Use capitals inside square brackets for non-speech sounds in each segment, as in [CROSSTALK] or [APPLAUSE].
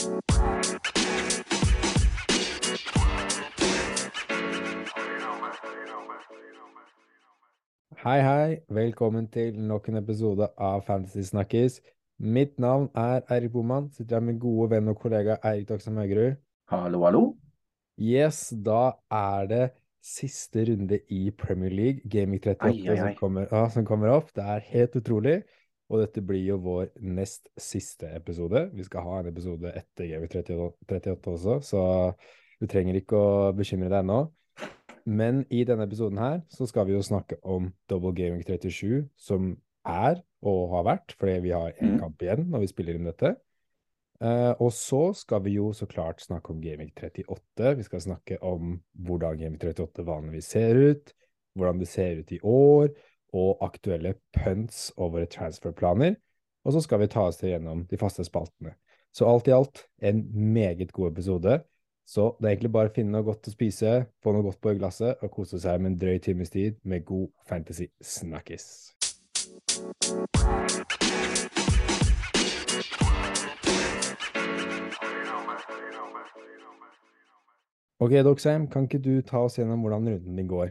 Hei, hei. Velkommen til nok en episode av Fantasy Snakkis. Mitt navn er Eirik Boman. Sitter her med gode venn og kollega Eirik Doksam Haugerud. Hallo, hallo. Yes, da er det siste runde i Premier League, Gaming 38, Ai, ai, ai. Som, kommer, ja, som kommer opp. Det er helt utrolig. Og dette blir jo vår nest siste episode. Vi skal ha en episode etter Gaming 38, 38 også, så du trenger ikke å bekymre deg ennå. Men i denne episoden her så skal vi jo snakke om Double Gaming 37, som er og har vært, fordi vi har én Mm. kamp igjen når vi spiller inn dette. Uh, og så skal vi jo så klart snakke om Gaming 38. Vi skal snakke om hvordan Gaming 38 vanligvis ser ut, hvordan det ser ut i år, og aktuelle punts og våre transferplaner. Og så skal vi ta oss til gjennom de faste spaltene. Så alt i alt en meget god episode. Så det er egentlig bare å finne noe godt å spise, få noe godt på glasset og kose seg med en drøy times tid med god fantasy snakkis. Ok, Doksheim, kan ikke du ta oss gjennom hvordan runden din går?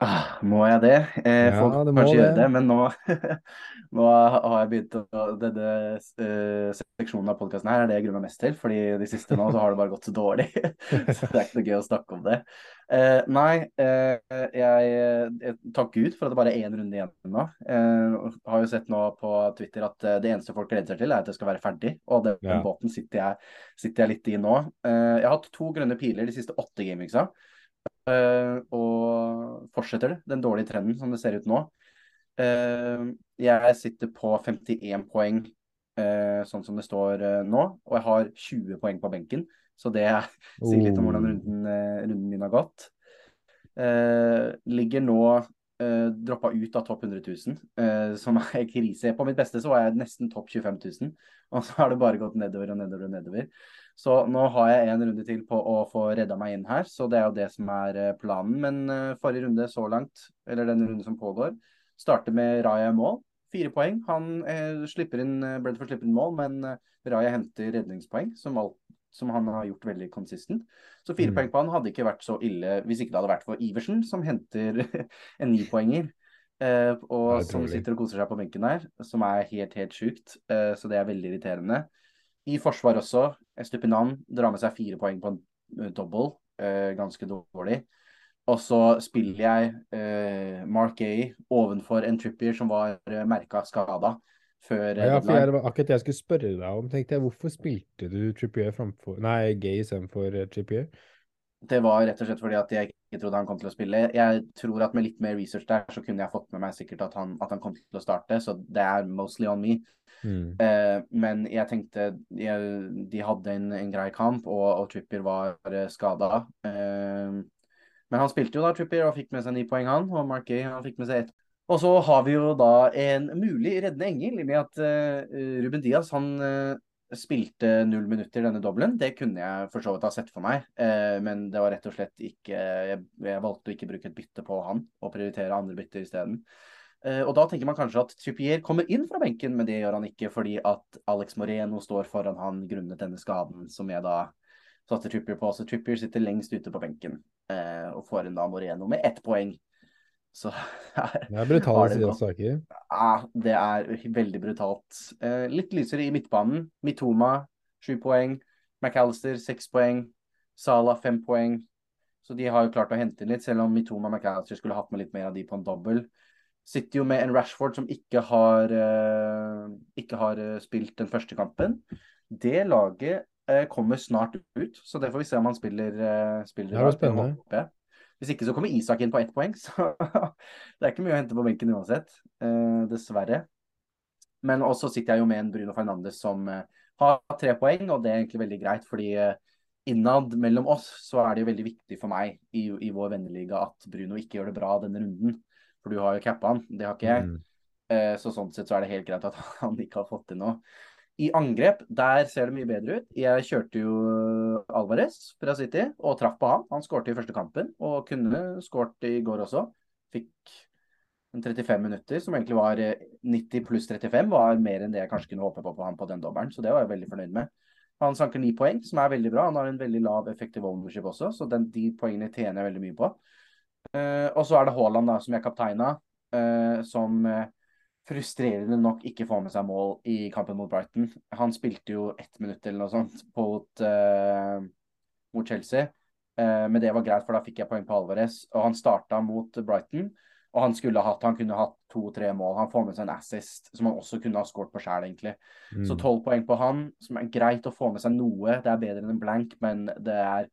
Ah, må jeg det? Eh, Ja, folk det kanskje gjøre det. men nå, [LAUGHS] nå har jeg begynt å Denne uh, seksjonen av podkasten her er det jeg gruer meg mest til, fordi de siste nå så har det bare gått så dårlig. [LAUGHS] så det er ikke noe gøy å snakke om det. Eh, nei, eh, jeg, jeg takker Gud for at det bare er én runde igjen nå. Eh, har jo sett nå på Twitter at eh, det eneste folk gleder seg til, er at det skal være ferdig. Og den Ja. båten sitter jeg, sitter jeg litt i nå. Eh, jeg har hatt to grønne piler de siste åtte gamingsa. Eh, og fortsetter det, den dårlige trenden som det ser ut nå. Eh, jeg sitter på 51 poeng, eh, sånn som det står nå, og jeg har 20 poeng på benken. Så det sier litt om hvordan Oh. runden, runden min har gått. Ligger nå eh, droppa ut av topp 100 000, uh, som er krise. På mitt beste så var jeg nesten topp 25 000, [LAUGHS] og så har det bare gått nedover og nedover og nedover. Så nå har jeg en runde til på å få redda meg inn her, så det er jo det som er eh, planen. Men uh, forrige runde så langt, eller den runden som pågår, starter med Raja i mål. Fire poeng. Han uh, slipper inn, Brentford slipper inn mål, men Raja henter redningspoeng, som, alt, som han har gjort veldig konsistent. Så fire Mm. poeng på han hadde ikke vært så ille hvis ikke det hadde vært for Iversen, som henter [LAUGHS] en nipoenger. Uh, og som sitter og koser seg på benken der, som er helt, helt sjukt. Uh, så det er veldig irriterende. I forsvar også. Estupinan drar med seg fire poeng på en eh, double. Eh, ganske dårlig. Og så spiller jeg Mark Gay ovenfor en Trippier som var uh, merka skada før eh, Ja, for jeg, akkurat jeg skulle spørre deg om. Tenkte jeg, Hvorfor spilte du Trippier framfor Nei, Gay istedenfor uh, Trippier? Det var rett og slett fordi at jeg ikke trodde han kom til å spille. Jeg tror at med litt mer research der, så kunne jeg fått med meg sikkert at han, at han kom til å starte. Så det er mostly on me. Mm. Eh, men jeg tenkte jeg, De hadde en, en grei kamp, og, og Trippier var uh, skada. Eh, men han spilte jo da Trippier og fikk med seg ni poeng, han. Og Mark Gay han fikk med seg ett. Og så har vi jo da en mulig reddende engel med at uh, Ruben Diaz han uh, spilte null minutter denne dobbelen. Det kunne jeg for så vidt ha sett for meg, uh, men det var rett og slett ikke jeg, jeg valgte å ikke bruke et bytte på han, og prioritere andre bytter isteden. Uh, og da tenker man kanskje at Trippier kommer inn fra benken, men det gjør han ikke fordi at Alex Moreno står foran han grunnet denne skaden, som jeg da satte Trippier på. Så Trippier sitter lengst ute på benken uh, og får inn da Moreno med ett poeng. Så [LAUGHS] Det er brutale det sider av saker. Ja, det er veldig brutalt. Eh, litt lysere i midtbanen. Mitoma, sju poeng. McAllister, seks poeng. Sala, fem poeng. Så de har jo klart å hente inn litt, selv om Mitoma og McAllister skulle hatt med litt mer av de på en dobbel. Sitter jo med en Rashford som ikke har, eh, ikke har eh, spilt den første kampen. Det laget eh, kommer snart ut, så det får vi se om han spiller, eh, spiller Det er jo. Spennende. Hvis ikke så kommer Isak inn på ett poeng, [LAUGHS] så det er ikke mye å hente på benken uansett. eh, dessverre. Men også sitter jeg jo med en Bruno Fernandes som eh, har tre poeng, og det er egentlig veldig greit, fordi eh, innad mellom oss så er det jo veldig viktig for meg i, i vår venneliga at Bruno ikke gjør det bra denne runden. For du har jo cappa han, det har ikke jeg. Mm. Eh, Så sånn sett så er det helt greit at [LAUGHS] han ikke har fått til noe. I angrep, der ser det mye bedre ut. Jeg kjørte jo Alvarez fra City og traff på han. Han skårte i første kampen, og kunne skåret i går også. Fikk en 35 minutter, som egentlig var eh, 90 pluss 35, var mer enn det jeg kanskje kunne håpe på på han på den dobbelen. Så det var jeg veldig fornøyd med. Han sanker ni poeng, som er veldig bra. Han har en veldig lav effektiv ownership også, så den, de poengene tjener jeg veldig mye på. Uh, og så er det Haaland, da, som jeg kapteina, uh, som uh, frustrerende nok ikke får med seg mål i kampen mot Brighton. Han spilte jo ett minutt eller noe sånt mot, mot Chelsea. men det var greit, for da fikk jeg poeng på Alvarez. Og han starta mot Brighton. Og han skulle hatt, han kunne hatt to-tre mål. Han får med seg en assist som han også kunne ha skåret på sjæl, egentlig. Mm. Så tolv poeng på han, som er greit å få med seg noe. Det er bedre enn en blank, men det er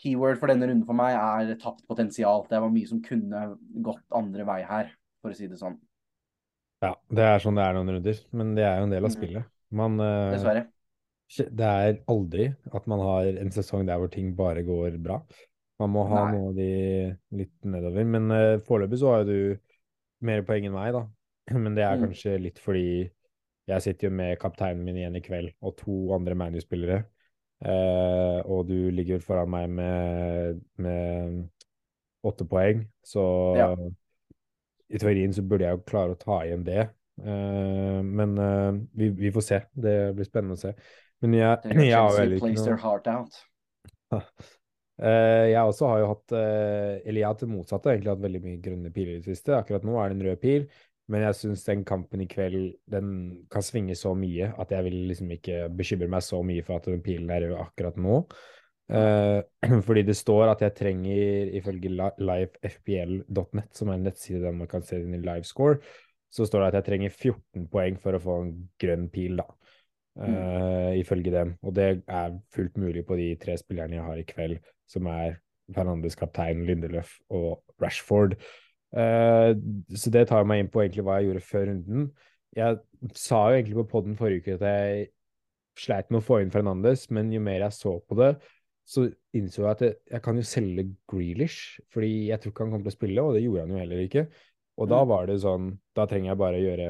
Keyword for denne runden for meg er tapt potensial. Det var mye som kunne gått andre vei her, for å si det sånn. Ja, det er sånn det er noen runder, men det er jo en del av mm. spillet. Man, uh, Dessverre. Det er aldri at man har en sesong der hvor ting bare går bra. Man må ha Nei. noe av de litt nedover. Men uh, foreløpig så har jo du mer poeng enn meg, da. [CLEARS THROAT] Men det er mm. kanskje litt fordi jeg sitter jo med kapteinen min igjen i kveld, og to andre ManU-spillere. Uh, og du ligger foran meg med, med åtte poeng, så ja. I teorien så burde jeg jo klare å ta igjen det. Uh, men uh, vi, vi, får se. Det blir spennende å se. Men jeg, [CLEARS THROAT] jeg har jo heller ikke noe [LAUGHS] Jeg også har jo hatt Eller jeg har hatt det motsatte, egentlig hatt veldig mye grønne piler i det siste. Akkurat nå er det en rød pil. Men jeg syns den kampen i kveld den kan svinge så mye at jeg vil liksom ikke bekymre meg så mye for at den pilen er rød akkurat nå. Uh, [CLEARS THROAT] fordi det står at jeg trenger, ifølge livefpl.net, som er en nettside der man kan se din livescore, så står det at jeg trenger 14 poeng for å få en grønn pil, da. Uh, mm. Ifølge dem. Og det er fullt mulig på de tre spillerne jeg har i kveld, som er Fernandes kaptein, Lindeløf og Rashford. Uh, så det tar meg inn på egentlig hva jeg gjorde før runden. Jeg sa jo egentlig på poden forrige uke at jeg sleit med å få inn Fernandes, men jo mer jeg så på det, så innså jeg at jeg, jeg kan jo selge Grealish, fordi jeg tror ikke han kommer til å spille, og det gjorde han jo heller ikke. Og da mm. var det sånn Da trenger jeg bare gjøre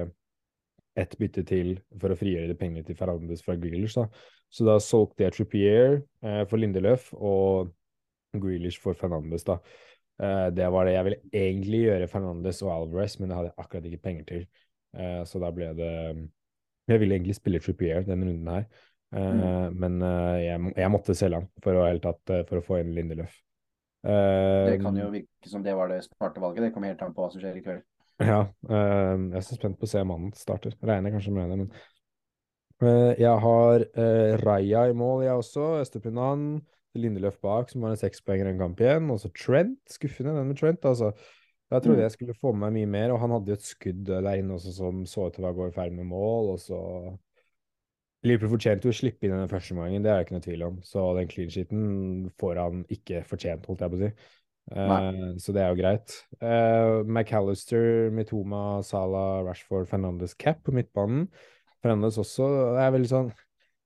ett bytte til for å frigjøre de pengene til Fernandes fra Grealish, da. Så da solgte jeg Trippier eh, for Lindeløf og Grealish for Fernandes, da. Eh, det var det jeg ville egentlig gjøre Fernandes og Alvarez, men det hadde jeg akkurat ikke penger til. Eh, så da ble det Jeg ville egentlig spille Trippier denne runden her, mm. men jeg, jeg, måtte selge han for å, tatt, for å få inn Lindeløf. det kan jo virke som det var det smarte valget. Det kommer helt an på hva som skjer i kveld. Ja, jeg er så spent på å se mannen starter. Regner kanskje med det, men jeg har Raja i mål, jeg også. Estepinan. Lindeløf bak, som har en sekspoenger i en kamp igjen. Og så Trent. Skuffende, den med Trent. altså. Jeg trodde mm. jeg skulle få med meg mye mer, og han hadde jo et skudd der inne også som så ut til å gå i ferd med mål. og så... Liverpool fortjente jo å slippe inn den første omgangen, det er det ikke noe tvil om. Så den clean sheeten får han ikke fortjent, holdt jeg på å si. Uh, så det er jo greit. Uh, McAllister, Mitoma, Salah, Rashford, Fernandes cap på midtbanen. Fernandes også er veldig sånn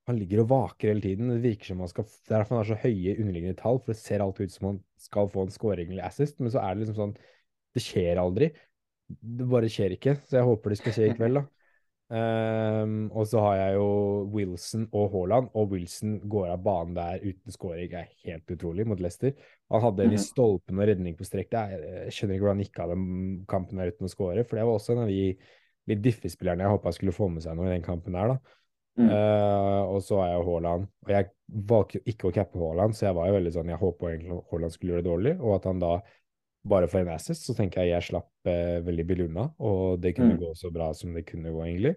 han ligger og vaker hele tiden. Det virker som han skal, Det er derfor han har så høye underliggende tall, for det ser alltid ut som han skal få en scoring eller assist, men så er det liksom sånn Det skjer aldri. Det bare skjer ikke, så jeg håper det skal skje i kveld, da. Um, og så har jeg jo Wilson og Haaland, og Wilson går av banen der uten scoring. Er helt utrolig mot Leicester. Han hadde en i mhm. stolpen og redning på strekk. Jeg skjønner ikke hvordan han gikk av den kampen der uten å score, for det var også en av de litt diffe-spillerne jeg håpa skulle få med seg noe i den kampen der, da. Mm. Uh, og så er jeg Haaland. Og jeg valgte ikke å cappe Haaland, så jeg var jo veldig sånn Jeg håpa egentlig Haaland skulle gjøre det dårlig, og at han da bare for en assist, så tenker jeg jeg slapp eh, veldig billig unna, og det kunne mm. gå så bra som det kunne gå, egentlig.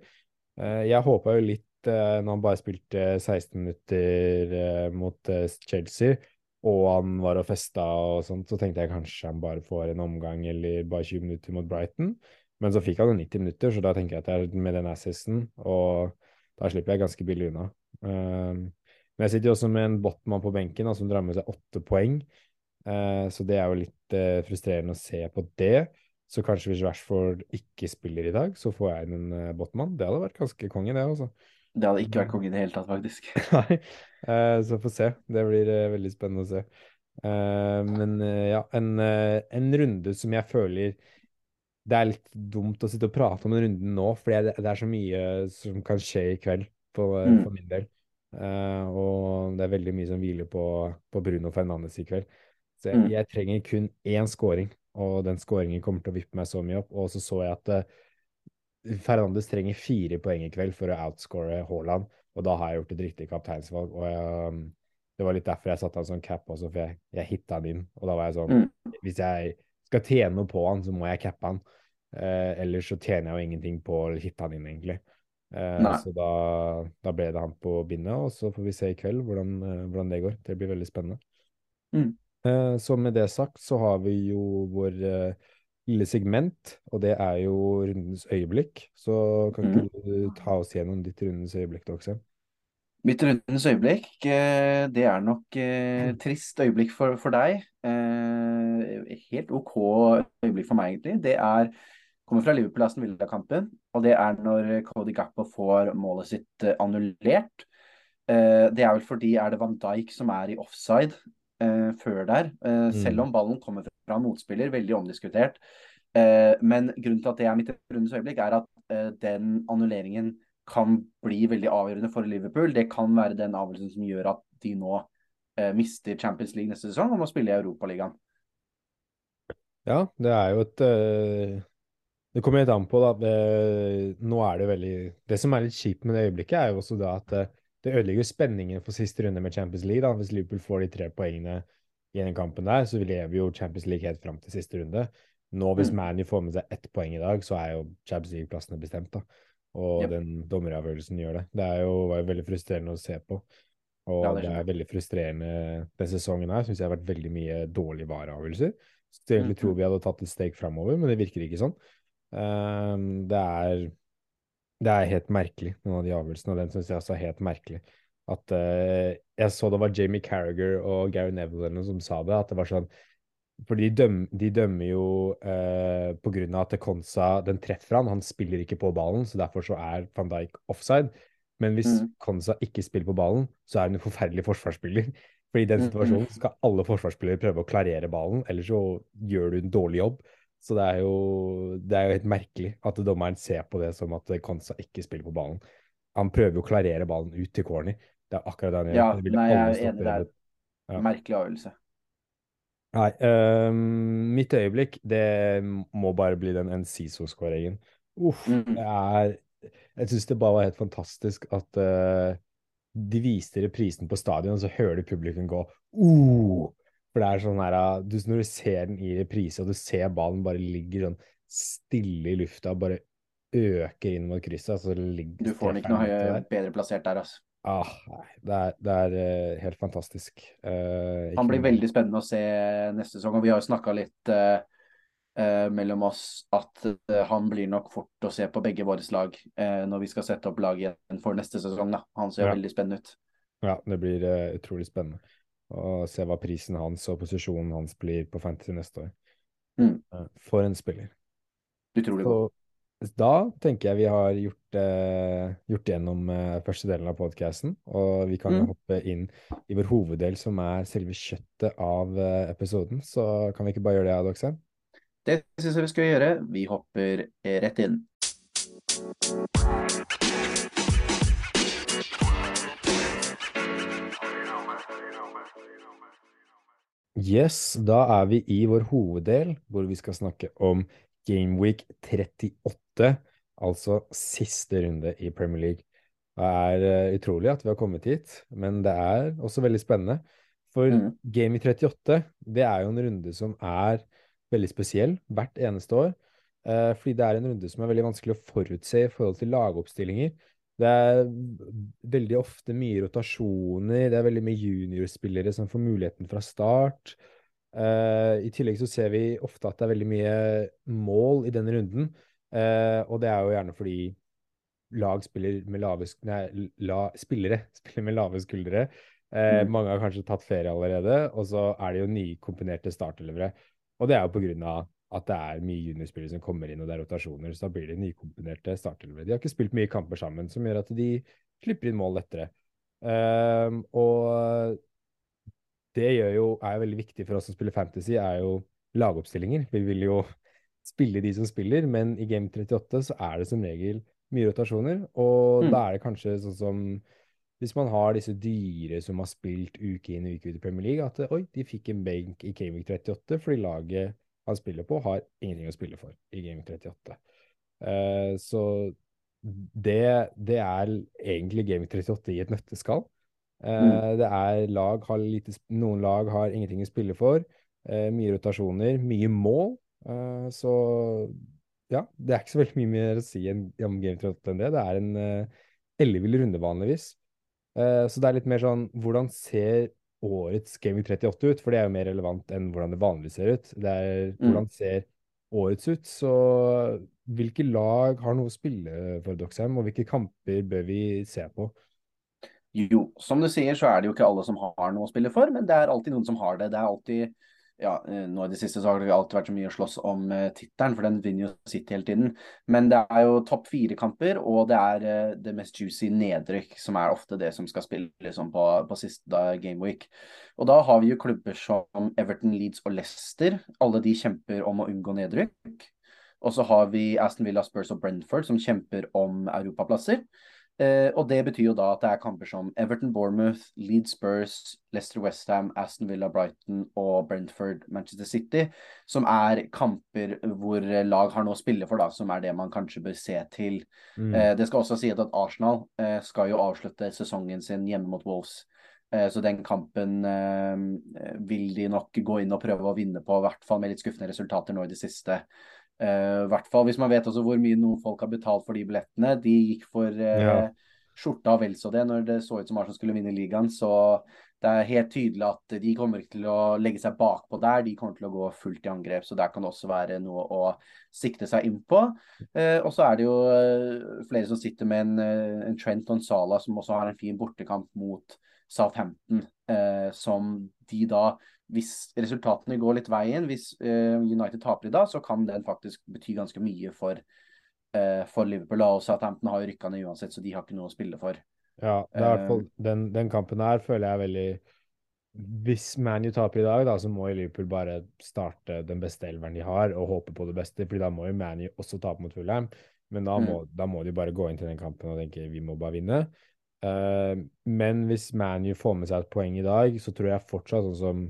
Eh, jeg håpa jo litt når han bare spilte 16 minutter mot Chelsea, og han var og festa og sånt, så tenkte jeg kanskje han bare får en omgang eller bare 20 minutter mot Brighton. Men så fikk han jo 90 minutter, så da tenker jeg at jeg med den assisten og da slipper jeg ganske billig unna. Uh, men jeg sitter jo også med en Botman på benken da, som drar med seg åtte poeng. Uh, så det er jo litt uh, frustrerende å se på det. Så kanskje hvis Rashford ikke spiller i dag, så får jeg inn en uh, Botman. Det hadde vært ganske konge, det, altså. Det hadde ikke vært konge i det hele tatt, faktisk. [LAUGHS] Nei, så få se. Det blir veldig spennende å se. men ja, en, en runde som jeg føler det er litt dumt å sitte og prate om den runden nå, for det, er så mye som kan skje i kveld for, mm. for min del. Og det er veldig mye som hviler på, på Bruno Fernandes i kveld. Så jeg, mm. jeg, trenger kun én scoring, og den scoringen kommer til å vippe meg så mye opp. Og så så jeg at uh, Fernandes trenger fire poeng i kveld for å outscore Haaland, og da har jeg gjort et riktig kapteinsvalg. og jeg, Det var litt derfor jeg satte han som cap også, for jeg, jeg hitta han inn. Og da var jeg sånn Mm. Hvis jeg skal tjene noe på han, så må jeg cappe han. Eh, ellers så tjener jeg jo ingenting på å hitte han inn, egentlig. Eh, så da, da ble det han på bindet, og så får vi se i kveld hvordan, eh, hvordan det går. Det blir veldig spennende. Mm. Eh, så med det sagt så har vi jo vår eh, lille segment, og det er jo rundens øyeblikk. Så kan ikke du ta oss gjennom ditt rundens øyeblikk, Doxe? Mitt rundens øyeblikk, eh, det er nok eh, trist øyeblikk for, for deg. Eh, helt OK øyeblikk for meg, egentlig. Det er kommer fra Liverpool-Aston Villa-kampen, og det er når Cody Gappo får målet sitt annullert. Eh, det er vel fordi er det Van Dijk som er i offside eh, før der, eh, selv om ballen kommer fra motspiller, veldig omdiskutert. Eh, men grunnen til at det er mitt rundes øyeblikk, er at eh, den annulleringen kan bli veldig avgjørende for Liverpool. Det kan være den avgjørelsen som gjør at de nå eh, mister Champions League neste sesong og må spille i Europaligaen. Ja, det er jo et Det kommer helt an på, da. Det, nå er det veldig Det som er litt kjipt med det øyeblikket, er jo også da at det ødelegger jo spenningen for siste runde med Champions League. da. Hvis Liverpool får de tre poengene i den kampen der, så lever jo Champions League helt fram til siste runde. Nå, hvis Mm. ManU får med seg ett poeng i dag, så er jo Champions League-plassene bestemt, da. Og Yep. den dommeravgjørelsen gjør det. Det er jo, var jo veldig frustrerende å se på. Og Ja, det det er veldig frustrerende den sesongen her. Syns jeg har vært veldig mye dårlige vareavgjørelser. Så jeg egentlig mm. tror vi hadde tatt et steg framover, men det virker ikke sånn. Um, det er det er helt merkelig, noen av de avgjørelsene, og den syns jeg også er helt merkelig. At uh, Jeg så det var Jamie Carragher og Gary Neville som sa det, at det var sånn For de, døm, de dømmer jo uh, på grunn av at Konsa den treffer han, han spiller ikke på ballen, så derfor så er van Dijk offside. Men hvis mm. Konsa ikke spiller på ballen, så er han en forferdelig forsvarsspiller. For i den Mhm. situasjonen skal alle forsvarsspillere prøve å klarere ballen, ellers så gjør du en dårlig jobb. Så det er jo, det er jo helt merkelig at dommeren ser på det som at Konsa ikke spiller på ballen. Han prøver jo å klarere ballen ut til corner. Det er akkurat det han gjør. Ja, Det nei, jeg er enig der. Ja. Merkelig avgjørelse. Nei, øhm, mitt øyeblikk, det må bare bli den NCISO-skåringen. Uff, Mm. det er Jeg syns det bare var helt fantastisk at øh, de viste reprisen på stadion, og så hører du publikum gå uh! For det er sånn her uh, du, Når du ser den i reprise, og du ser ballen bare ligger sånn stille i lufta, bare øker inn mot krysset, altså, Du får den ikke noe høye, bedre plassert der, altså. Ah, det er, det er øh, helt fantastisk. Uh, Han blir veldig spennende å se neste sesong, og vi har jo snakka litt eh, eh, mellom oss at eh, han blir nok fort å se på begge våre lag eh, når vi skal sette opp lag igjen for neste sesong. Da. Han ser Ja. veldig spennende ut. Ja, det blir eh, utrolig spennende å se hva prisen hans og posisjonen hans blir på Fantasy neste år. Mm. Eh, For en spiller. Utrolig god. Da tenker jeg vi har gjort, eh, gjort gjennom eh, første delen av podcasten, og vi kan Mm. hoppe inn i vår hoveddel, som er selve kjøttet av eh, episoden. Så kan vi ikke bare gjøre det, Adokse? Det syns jeg vi skal gjøre. Vi hopper eh, rett inn. Yes, da er vi i vår hoveddel, hvor vi skal snakke om Gameweek 38, altså siste runde i Premier League. Det er eh, utrolig at vi har kommet hit, men det er også veldig spennende. For Game Gameweek 38, det er jo en runde som er veldig spesiell hvert eneste år. eh, fordi det er en runde som er veldig vanskelig å forutse i forhold til lagoppstillinger. Det er veldig ofte mye rotasjoner, det er veldig mye juniorspillere som får muligheten fra start. Uh, I tillegg så ser vi ofte at det er veldig mye mål i denne runden, uh, og det er jo gjerne fordi lag spiller med lave, nei, la, spillere [LAUGHS] spiller med lave skuldre. Uh, Mm. Mange har kanskje tatt ferie allerede, og så er det jo nykomponerte startelevere. Og det er jo på grunn av at det er mye juniorspillere som kommer inn, og det er rotasjoner, så da blir det nykomponerte startelevere. De har ikke spilt mye kamper sammen, som gjør at de slipper inn mål lettere. Um, og det gjør jo, er jo veldig viktig for oss som spiller fantasy, er jo lagoppstillinger. Vi vil jo spille de som spiller, men i Game 38 så er det som regel mye rotasjoner, og Mm. da er det kanskje sånn som hvis man har disse dyre som har spilt uke inn og uke ut i Premier League, at oi, de fikk en benk i Game Week 38 fordi laget han spiller på, har ingenting å spille for i Game 38. Uh, så det, det er egentlig Game 38 i et nøtteskall. Uh, Mm. det er lag har lite, Noen lag har ingenting å spille for. Uh, mye rotasjoner, mye mål. Eh, så ja, det er ikke så veldig mye mer å si om Game 38 enn det. Det er en ellevill runde vanligvis. Eh, så det er litt mer sånn Hvordan ser årets Gaming 38 ut? For det er jo mer relevant enn hvordan det vanligvis ser ut. Det er hvordan hvordan ser årets ut. Så hvilke lag har noe å spille for Doxham, og hvilke kamper bør vi se på? Jo, som du sier, så er det jo ikke alle som har noe å spille for, men det er alltid noen som har det. Det er alltid ja, eh, nå i det siste så har det alltid vært så mye å slåss om uh, tittelen, for den vinner jo sitt hele tiden. Men det er jo topp fire-kamper, og det er uh, det mest juicy nedrykk, som er ofte det som skal spilles liksom, på, på siste gameweek. Og da har vi jo klubber som Everton, Leeds og Leicester. Alle de kjemper om å unngå nedrykk. Og så har vi Aston Villa, Spurs og Brentford som kjemper om europaplasser. Eh, og det betyr jo da at det er kamper som Everton, Bournemouth, Leeds Spurs, Leicester Westham, Aston Villa, Brighton og Brentford, Manchester City, som er kamper hvor lag har noe å spille for, da, som er det man kanskje bør se til. Mm. Eh, det skal også sies at Arsenal eh, skal jo avslutte sesongen sin hjemme mot Wolves. Eh, så den kampen eh, vil de nok gå inn og prøve å vinne på, i hvert fall med litt skuffende resultater nå i det siste. Uh, hvert fall hvis man vet også hvor mye noen folk har betalt for de billettene. De gikk for uh, Ja. skjorta og vel så det når det så ut som Arsenal skulle vinne ligaen. Så det er helt tydelig at de kommer ikke til å legge seg bakpå der. De kommer til å gå fullt i angrep, så der kan det også være noe å sikte seg inn på. Uh, og så er det jo flere som sitter med en, en Trent og som også har en fin bortekamp mot Southampton, som de da hvis resultatene går litt veien, hvis uh, United taper i dag, så kan den faktisk bety ganske mye for, uh, for Liverpool. Og Southampton har jo rykka ned uansett, så de har ikke noe å spille for. Ja, det er i hvert fall Eh. den, den kampen her føler jeg er veldig Hvis ManU taper i dag, da, så må Liverpool bare starte den beste elveren de har, og håpe på det beste, fordi da må jo ManU også tape mot Fulham. Men da må, da må de bare gå inn til den kampen og tenke vi må bare vinne. Uh, men hvis ManU får med seg et poeng i dag, så tror jeg fortsatt sånn som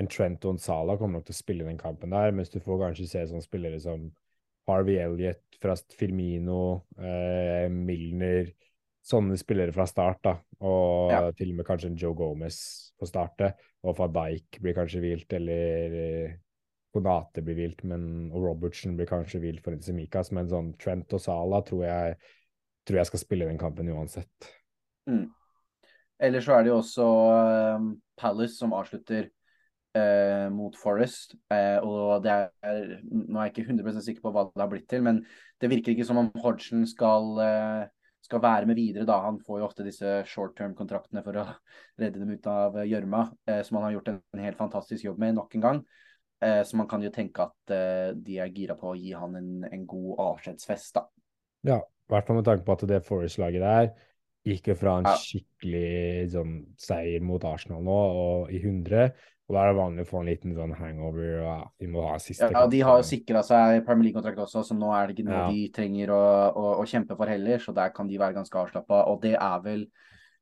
en Trent og en Salah kommer nok til å spille den kampen der, mens du får kanskje se sånne spillere som Harvey Elliot fra Firmino, eh, Milner Sånne spillere fra start, da. Og Ja. til og med kanskje en Joe Gomez får starte. Og van Dijk blir kanskje hvilt, eller eh, Konate blir hvilt, men og Robertson blir kanskje hvilt for Semikas. Men sånn Trent og Sala tror jeg, tror jeg skal spille den kampen uansett. Mm. Ellers så er det jo også um, Palace som avslutter eh, mot Forest. Eh, og det er Nå er jeg ikke 100 sikker på hva det har blitt til, men det virker ikke som om Hodgson skal, eh, skal være med videre. da. Han får jo ofte disse short term-kontraktene for å [LAUGHS] redde dem ut av gjørma, eh, som han har gjort en, en helt fantastisk jobb med nok en gang. Eh, så man kan jo tenke at de er gira på å gi han en, en god avskjedsfest, da. Ja, i hvert fall med tanke på at det Forest-laget der gikk jo fra en skikkelig sånn seier mot Arsenal nå, og i 100. Og da er det vanlig å få en liten sånn hangover. og vi må ha siste Ja, De har jo sikra seg Premier League-kontrakt også, så nå er det ikke noe Ja. de trenger å, å, å kjempe for heller. Så der kan de være ganske avslappa. Og det er vel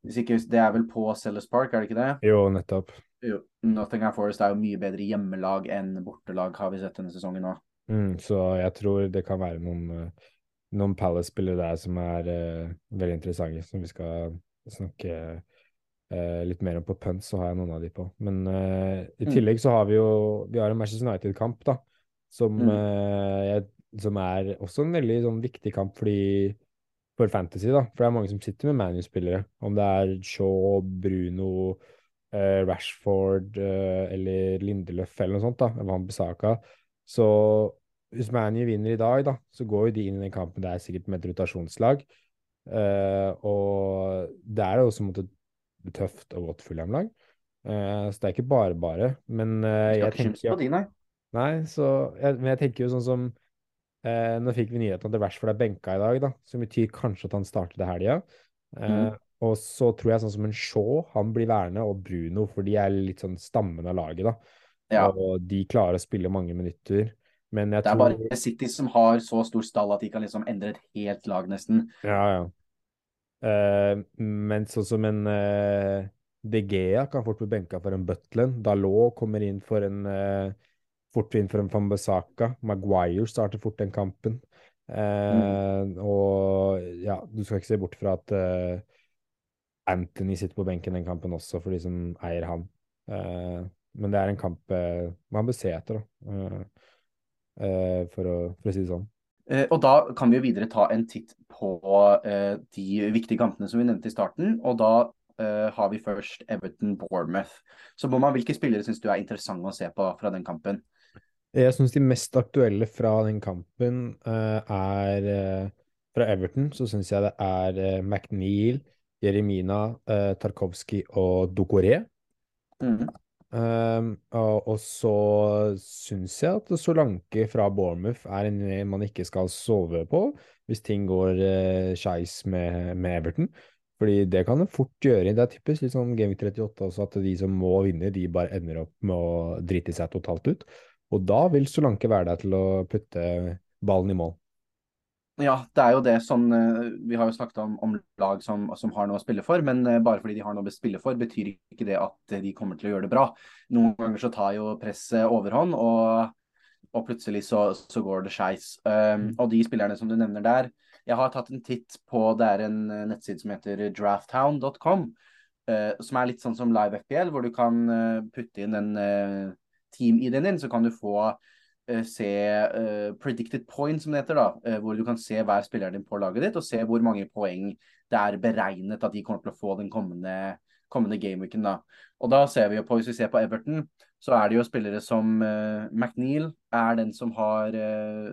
hvis ikke, det er vel på Sellers Park, er det ikke det? Jo, nettopp. Jo. Nottingham Forest er jo mye bedre hjemmelag enn bortelag, har vi sett denne sesongen nå. Mm, så jeg tror det kan være noen, eh, noen Palace-spillere der som er uh, veldig interessante, som vi skal snakke eh, litt mer om på punt, så har jeg noen av de på. Men eh, i Mm. tillegg så har vi jo vi har en Manchester United-kamp, da, som, Mm. eh, jeg, som er også en veldig sånn viktig kamp fordi for Fantasy, da. For det er mange som sitter med ManU-spillere. Om det er Shaw, Bruno, eh, Rashford eh, eller Lindeløf eller noe sånt, da. Van Bissaka. Så hvis ManU vinner i dag, da, så går jo de inn i den kampen. Det er sikkert med et rotasjonslag. Eh, og det er jo også en et tøft og godt Fulham-lag. Uh, så det er ikke bare bare. Men uh, jeg tenker på de, nei. Nei, så jeg, Men jeg tenker jo sånn som uh, Nå fikk vi nyheten at Rashford er benka i dag, da, som betyr kanskje at han starter til helga. Eh, Mhm. Og så tror jeg sånn som en Shaw, han blir værende, og Bruno, for de er litt sånn stammen av laget, da. Ja. Og de klarer å spille mange minutter. Men jeg Det er tror bare City som har så stor stall at de kan liksom endre et helt lag, nesten. Ja, ja. Eh, men sånn som en uh, De Gea kan fort bli benka for en Butland. Dalot kommer inn for en uh, fort inn for en Fambasaka. Maguire starter fort den kampen. Mm. Og ja, du skal ikke se bort fra at Anthony sitter på benken den kampen også, for de som eier han. Men det er en kamp man bør se etter, da. For, å, for å si det sånn. Eh, og da kan vi jo videre ta en titt på eh, de viktige kampene som vi nevnte i starten. Og da eh, har vi først Everton-Bournemouth. Så Boman, hvilke spillere syns du er interessante å se på fra den kampen? Jeg syns de mest aktuelle fra den kampen er Fra Everton så syns jeg det er McNeil, Jeremina, Tarkovskij og Dokoré. Mm. Um, og, så syns jeg at Solanke fra Bournemouth er en man ikke skal sove på hvis ting går uh, skeis med, med Everton. Fordi det kan det fort gjøre. Det er typisk litt sånn Game 38 også, at de som må vinne, de bare ender opp med å drite seg totalt ut. Og da vil Solanke være der til å putte ballen i mål. Ja, det er jo det sånn eh, Vi har jo snakket om, om lag som, som, har noe å spille for, men eh, bare fordi de har noe å spille for, betyr ikke det at de kommer til å gjøre det bra. Noen ganger så tar jo presset overhånd, og, og plutselig så, så, går det skeis. Um, og de spillerne som du nevner der Jeg har tatt en titt på Det er en eh, nettside som heter drafthound.com, uh, som er litt sånn som Live FPL, hvor du kan putte inn en uh, team-ID-en din, så kan du få Eh, se uh, predicted points, som det heter. da, uh, Hvor du kan se hver spilleren din på laget ditt, og se hvor mange poeng det er beregnet at de kommer til å få den kommende, kommende gameweeken. da. Og da ser vi jo på, Hvis vi ser på Everton, så er det jo spillere som uh, McNeil er den som har,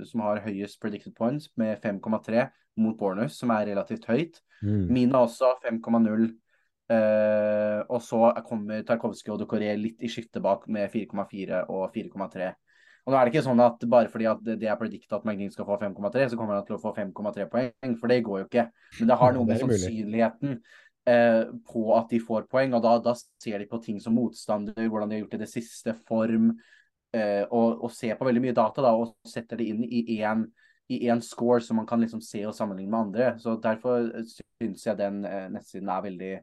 som har høyest predicted points, med 5,3 mot Bournemouth, som er relativt høyt. Mm. Mina også 5,0. og så kommer Tarkovskij og Dokoré litt i skiftet bak med 4,4 og 4,3. Og nå er det ikke sånn at bare fordi at det er predikta at Magnin skal få 5,3, så kommer han til å få 5,3 poeng, for det går jo ikke. Men det har noe [LAUGHS] med sannsynligheten eh, på at de får poeng, og da, da, ser de på ting som motstander, hvordan de har gjort det i det siste, form, eh, og, og ser på veldig mye data da, og setter det inn i én i én score som man kan liksom se og sammenligne med andre. Så Derfor syns jeg den eh, nettsiden er veldig,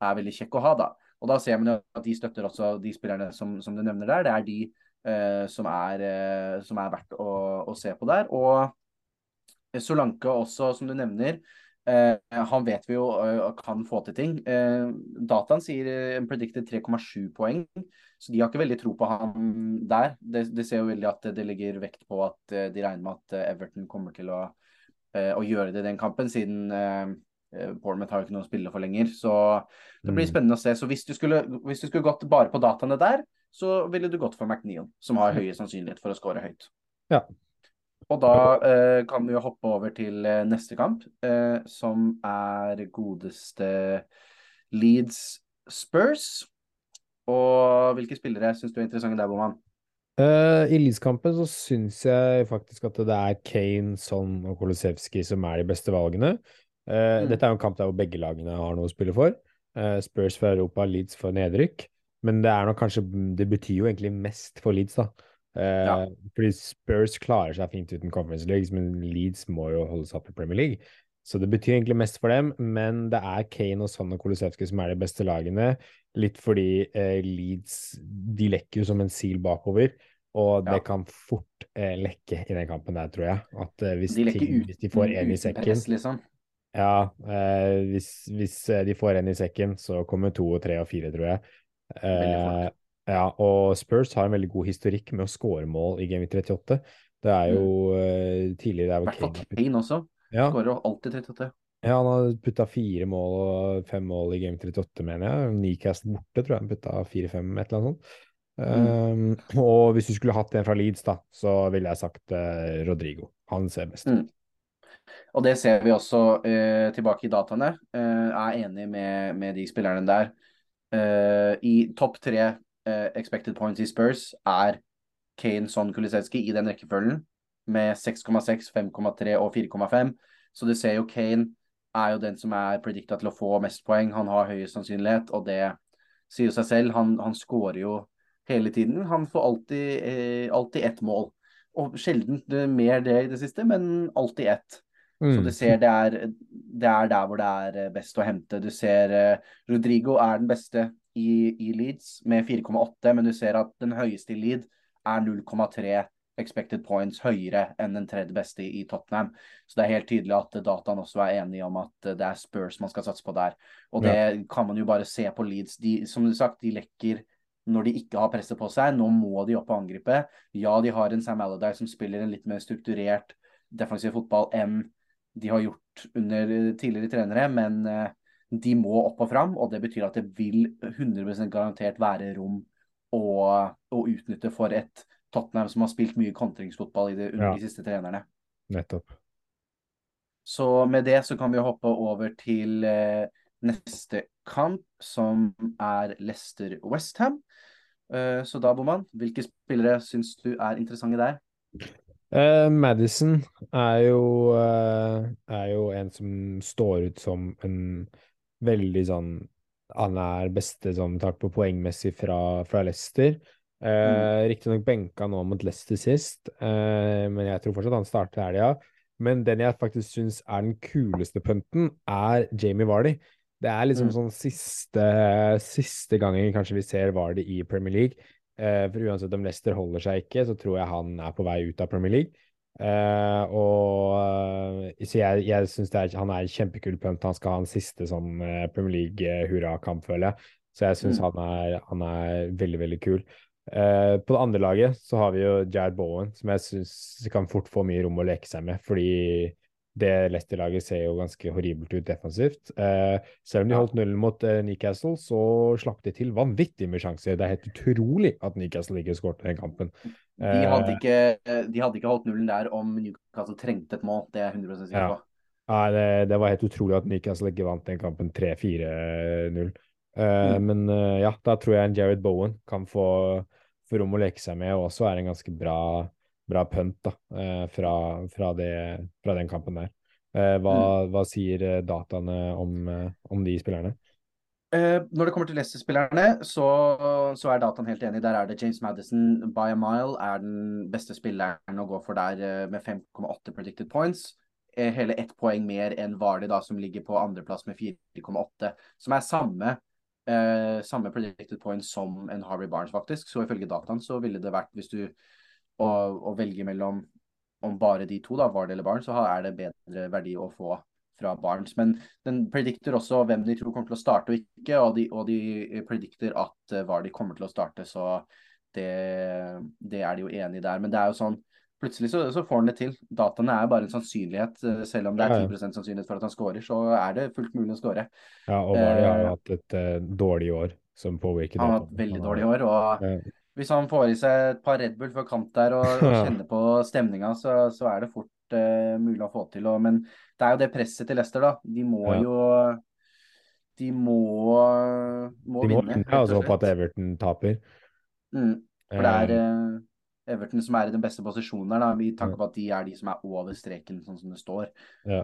er veldig kjekk å ha. da. Og da ser man at de støtter også de spillerne som, som du nevner der. Det er de som, er, eh, som, er, verdt å, å, se på der. Og Solanke også, som du nevner. Eh, han vet vi jo kan få til ting. Eh, dataen sier en predicted 3,7 poeng, så de har ikke veldig tro på han der. Det, det ser jo veldig at det, ligger vekt på at de regner med at Everton kommer til å, å gjøre det i den kampen, siden Bournemouth har jo ikke noe å spille for lenger. Så det blir mm. spennende å se. Så hvis du skulle, hvis du skulle gått bare på dataene der, så ville du gått for McNeil, som har høye sannsynlighet for å skåre høyt. Ja. Og da eh, kan vi jo hoppe over til eh, neste kamp, eh, som er godeste Leeds Spurs. Og hvilke spillere syns du er interessante der, Boman? Uh, I Leeds-kampen så syns jeg faktisk at det er Kane, Son og Kolosevskij som er de beste valgene. Uh, mm. Dette er jo en kamp der hvor begge lagene har noe å spille for. Uh, Spurs for Europa, Leeds for nedrykk. Men det er nok kanskje Det betyr jo egentlig mest for Leeds, da. Eh, ja. Fordi Spurs klarer seg fint uten Conference League, men Leeds må jo holde seg opp i Premier League. Så det betyr egentlig mest for dem, men det er Kane og Son og Kolosevskij som er de beste lagene. Litt fordi eh, Leeds de lekker jo som en sil bakover, og det kan fort eh, lekke i den kampen der, tror jeg. At eh, hvis, de ting, hvis, de får en i sekken press, liksom. Ja, eh, hvis, hvis, eh, de får en i sekken, så kommer to og tre og fire, tror jeg. Eh, ja, og Spurs har en veldig god historikk med å skåre mål i Game 38. Det er jo mm. uh, tidligere I hvert fall Kane også. Ja. Skårer alltid 38. Ja, han har putta fire mål og fem mål i Game 38, mener jeg. Nicast borte, tror jeg han putta fire-fem, et eller annet sånt. Mm. Um, og hvis du skulle hatt en fra Leeds, da, så ville jeg sagt uh, Rodrigo. Han ser best ut. Mm. Og det ser vi også uh, tilbake i dataene. Uh, er enig med, med de spillerne der. Uh, I topp tre uh, expected points i Spurs er Kane, Son, Kulisevskij i den rekkefølgen, med 6,6, 5,3 og 4,5. Så du ser jo Kane er jo den som er predikta til å få mest poeng. Han har høyest sannsynlighet, og det sier jo seg selv. Han, han skårer jo hele tiden. Han får alltid, eh, alltid ett mål. Og sjelden mer det i det siste, men alltid ett. Mm. Så du ser det er, det er, der hvor det er eh, best å hente. Du ser uh, Rodrigo er den beste i, i Leeds med 4,8, men du ser at den høyeste i Leed er 0,3 expected points høyere enn den tredje beste i Tottenham. Så det er helt tydelig at dataen også er enig om at det er Spurs man skal satse på der. Og det ja. kan man jo bare se på Leeds. De, som du sagt, de lekker når de ikke har presset på seg. Nå må de opp og angripe. Ja, de har en Sam Allardyce som spiller en litt mer strukturert defensiv fotball enn de har gjort under tidligere trenere, men eh, de må opp og fram, og det betyr at det vil 100% garantert være rom å, å utnytte for et Tottenham som har spilt mye kontringsfotball det, under ja. de siste trenerne. Nettopp. Så med det så kan vi hoppe over til eh, neste kamp, som er Leicester-Westham. Eh, så da, Boman, hvilke spillere syns du er interessante der? Uh, Madison er jo, uh, er jo en som står ut som en veldig sånn Han er beste sånn takk på poengmessig fra, fra Leicester. Uh, mm. Riktignok benka nå mot Leicester sist, uh, men jeg tror fortsatt han starter helga. Men den jeg faktisk syns er den kuleste punten, er Jamie Vardy. Det er liksom mm. sånn siste, siste gangen kanskje vi ser Vardy i Premier League. Uh, for uansett om Leicester holder seg ikke, så tror jeg han er på vei ut av Premier League. Uh, og uh, Så jeg, jeg syns han er kjempekul punt. Han skal ha en siste sånn Premier League-hurrakamp, føler jeg. Så jeg syns mm. han, han, er veldig, veldig kul. Uh, på det andre laget så har vi jo Jared Bowen, som jeg syns kan fort få mye rom å leke seg med. Fordi det Leicester-laget ser jo ganske horribelt ut defensivt. Eh, selv om de holdt nullen mot eh, Newcastle, så slapp de til vanvittig med sjanser. Det er helt utrolig at Newcastle ikke skåret den kampen. De hadde, ikke, de hadde, ikke, holdt nullen der om Newcastle trengte et mål, det er jeg 100 sikker på. Ja. Ja, det, det, var helt utrolig at Newcastle ikke vant den kampen 3-4-0. Uh, mm. Men ja, da tror jeg en Jared Bowen kan få, få, rom å leke seg med, og også er en ganske bra, bra punt da, uh, fra, fra, det, fra, den kampen der. Hva, mm. hva, sier dataene om, om de spillerne? når det kommer til Leicester-spillerne, så, så, er dataen helt enig. Der er det James Madison by a mile er den beste spilleren å gå for der med 5,8 predicted points hele ett poeng mer enn Vardy, da, som ligger på andreplass med 4,8. Som er samme eh, samme predicted points som en Harvey Barnes, faktisk. Så ifølge dataen så ville det vært, hvis du å, å velge mellom om bare de to, da, Vard eller Barnes, så er det bedre verdi å få fra Barnes. Men den predikter også hvem de tror kommer til å starte og ikke, og de, og de predikter at uh, Vardy kommer til å starte, så det, det er de jo enig i der. Men det er jo sånn plutselig så, så, får han det til. Dataene er bare en sannsynlighet. Eh, selv om det er 10% sannsynlighet for at han scorer, så er det fullt mulig å score. Ja, og Vardy har eh, hatt et uh, dårlig år som påvirker Han har hatt veldig dårlig år. og ja. Hvis han får i seg et par Red Bull før kamp der og, og [LAUGHS] kjenner på stemninga, så, så, er det fort uh, mulig å få til. Og, men det er jo det presset til Leicester, da. De må ja. jo De må, må, de må vinne. Ja, altså håpe at Everton taper. Mm, for det er uh, Everton som er i den beste posisjonen der, da, vi tanke på at de er de som er over streken, sånn som det står. Ja.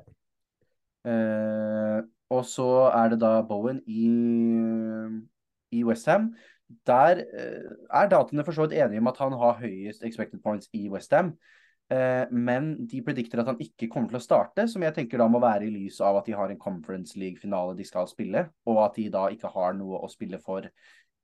Uh, og så er det da Bowen i, i Westham. Der eh, er dataene for så vidt enige om at han har høyest expected points i Westham. Eh, men de predikter at han ikke kommer til å starte, som jeg tenker da må være i lys av at de har en Conference League-finale de skal spille, og at de da ikke har noe å spille for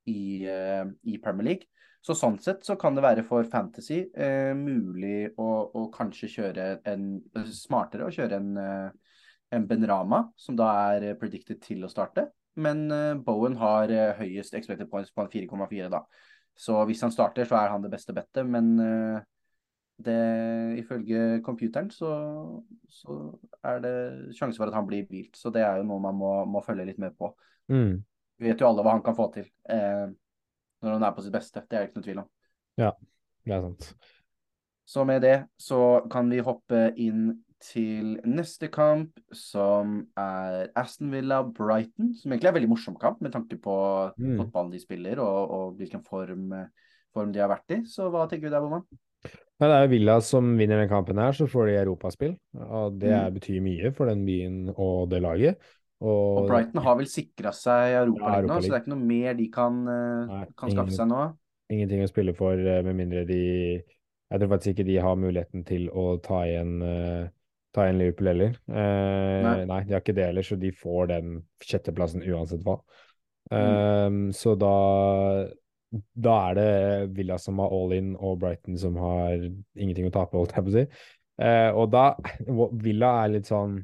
i, eh, i Premier League. Så sånn sett så kan det være for Fantasy eh, mulig å, å, kanskje kjøre en smartere å kjøre en, eh, en Benrama, som da er predicted til å starte. Men eh, Bowen har eh, høyest expected points på en 4,4, da. Så hvis han starter, så er han det beste bettet. Men eh, det, ifølge computeren så, så, er det sjanse for at han blir hvilt. Så det er jo noe man må, må følge litt med på. Mm. Vi vet jo alle hva han kan få til. Eh, når han er på sitt beste. Det er det ikke noe tvil om. Ja, det er sant. Så med det så kan vi hoppe inn til neste kamp, som er Aston Villa-Brighton. Som egentlig er en veldig morsom kamp, med tanke på mm. fotballen de spiller og, og hvilken form, form, de har vært i. Så hva tenker du der, Boman? Det er jo Villa som vinner den kampen her, så får de europaspill. Og det mm. betyr mye for den byen og det laget. Og, og Brighton har vel sikra seg Europaligaen ja, nå, så det er ikke noe mer de kan, uh, Nei, kan skaffe ingen, seg nå? Ingenting å spille for, uh, med mindre de Jeg tror faktisk ikke de har muligheten til å ta igjen uh, ta igjen Liverpool heller. Nei. nei. de har ikke det heller, så de får den sjetteplassen uansett hva. Mm. Um, så da da er det Villa som har all in, og Brighton som har ingenting å tape, holdt jeg på å si. Eh, og da Villa er litt sånn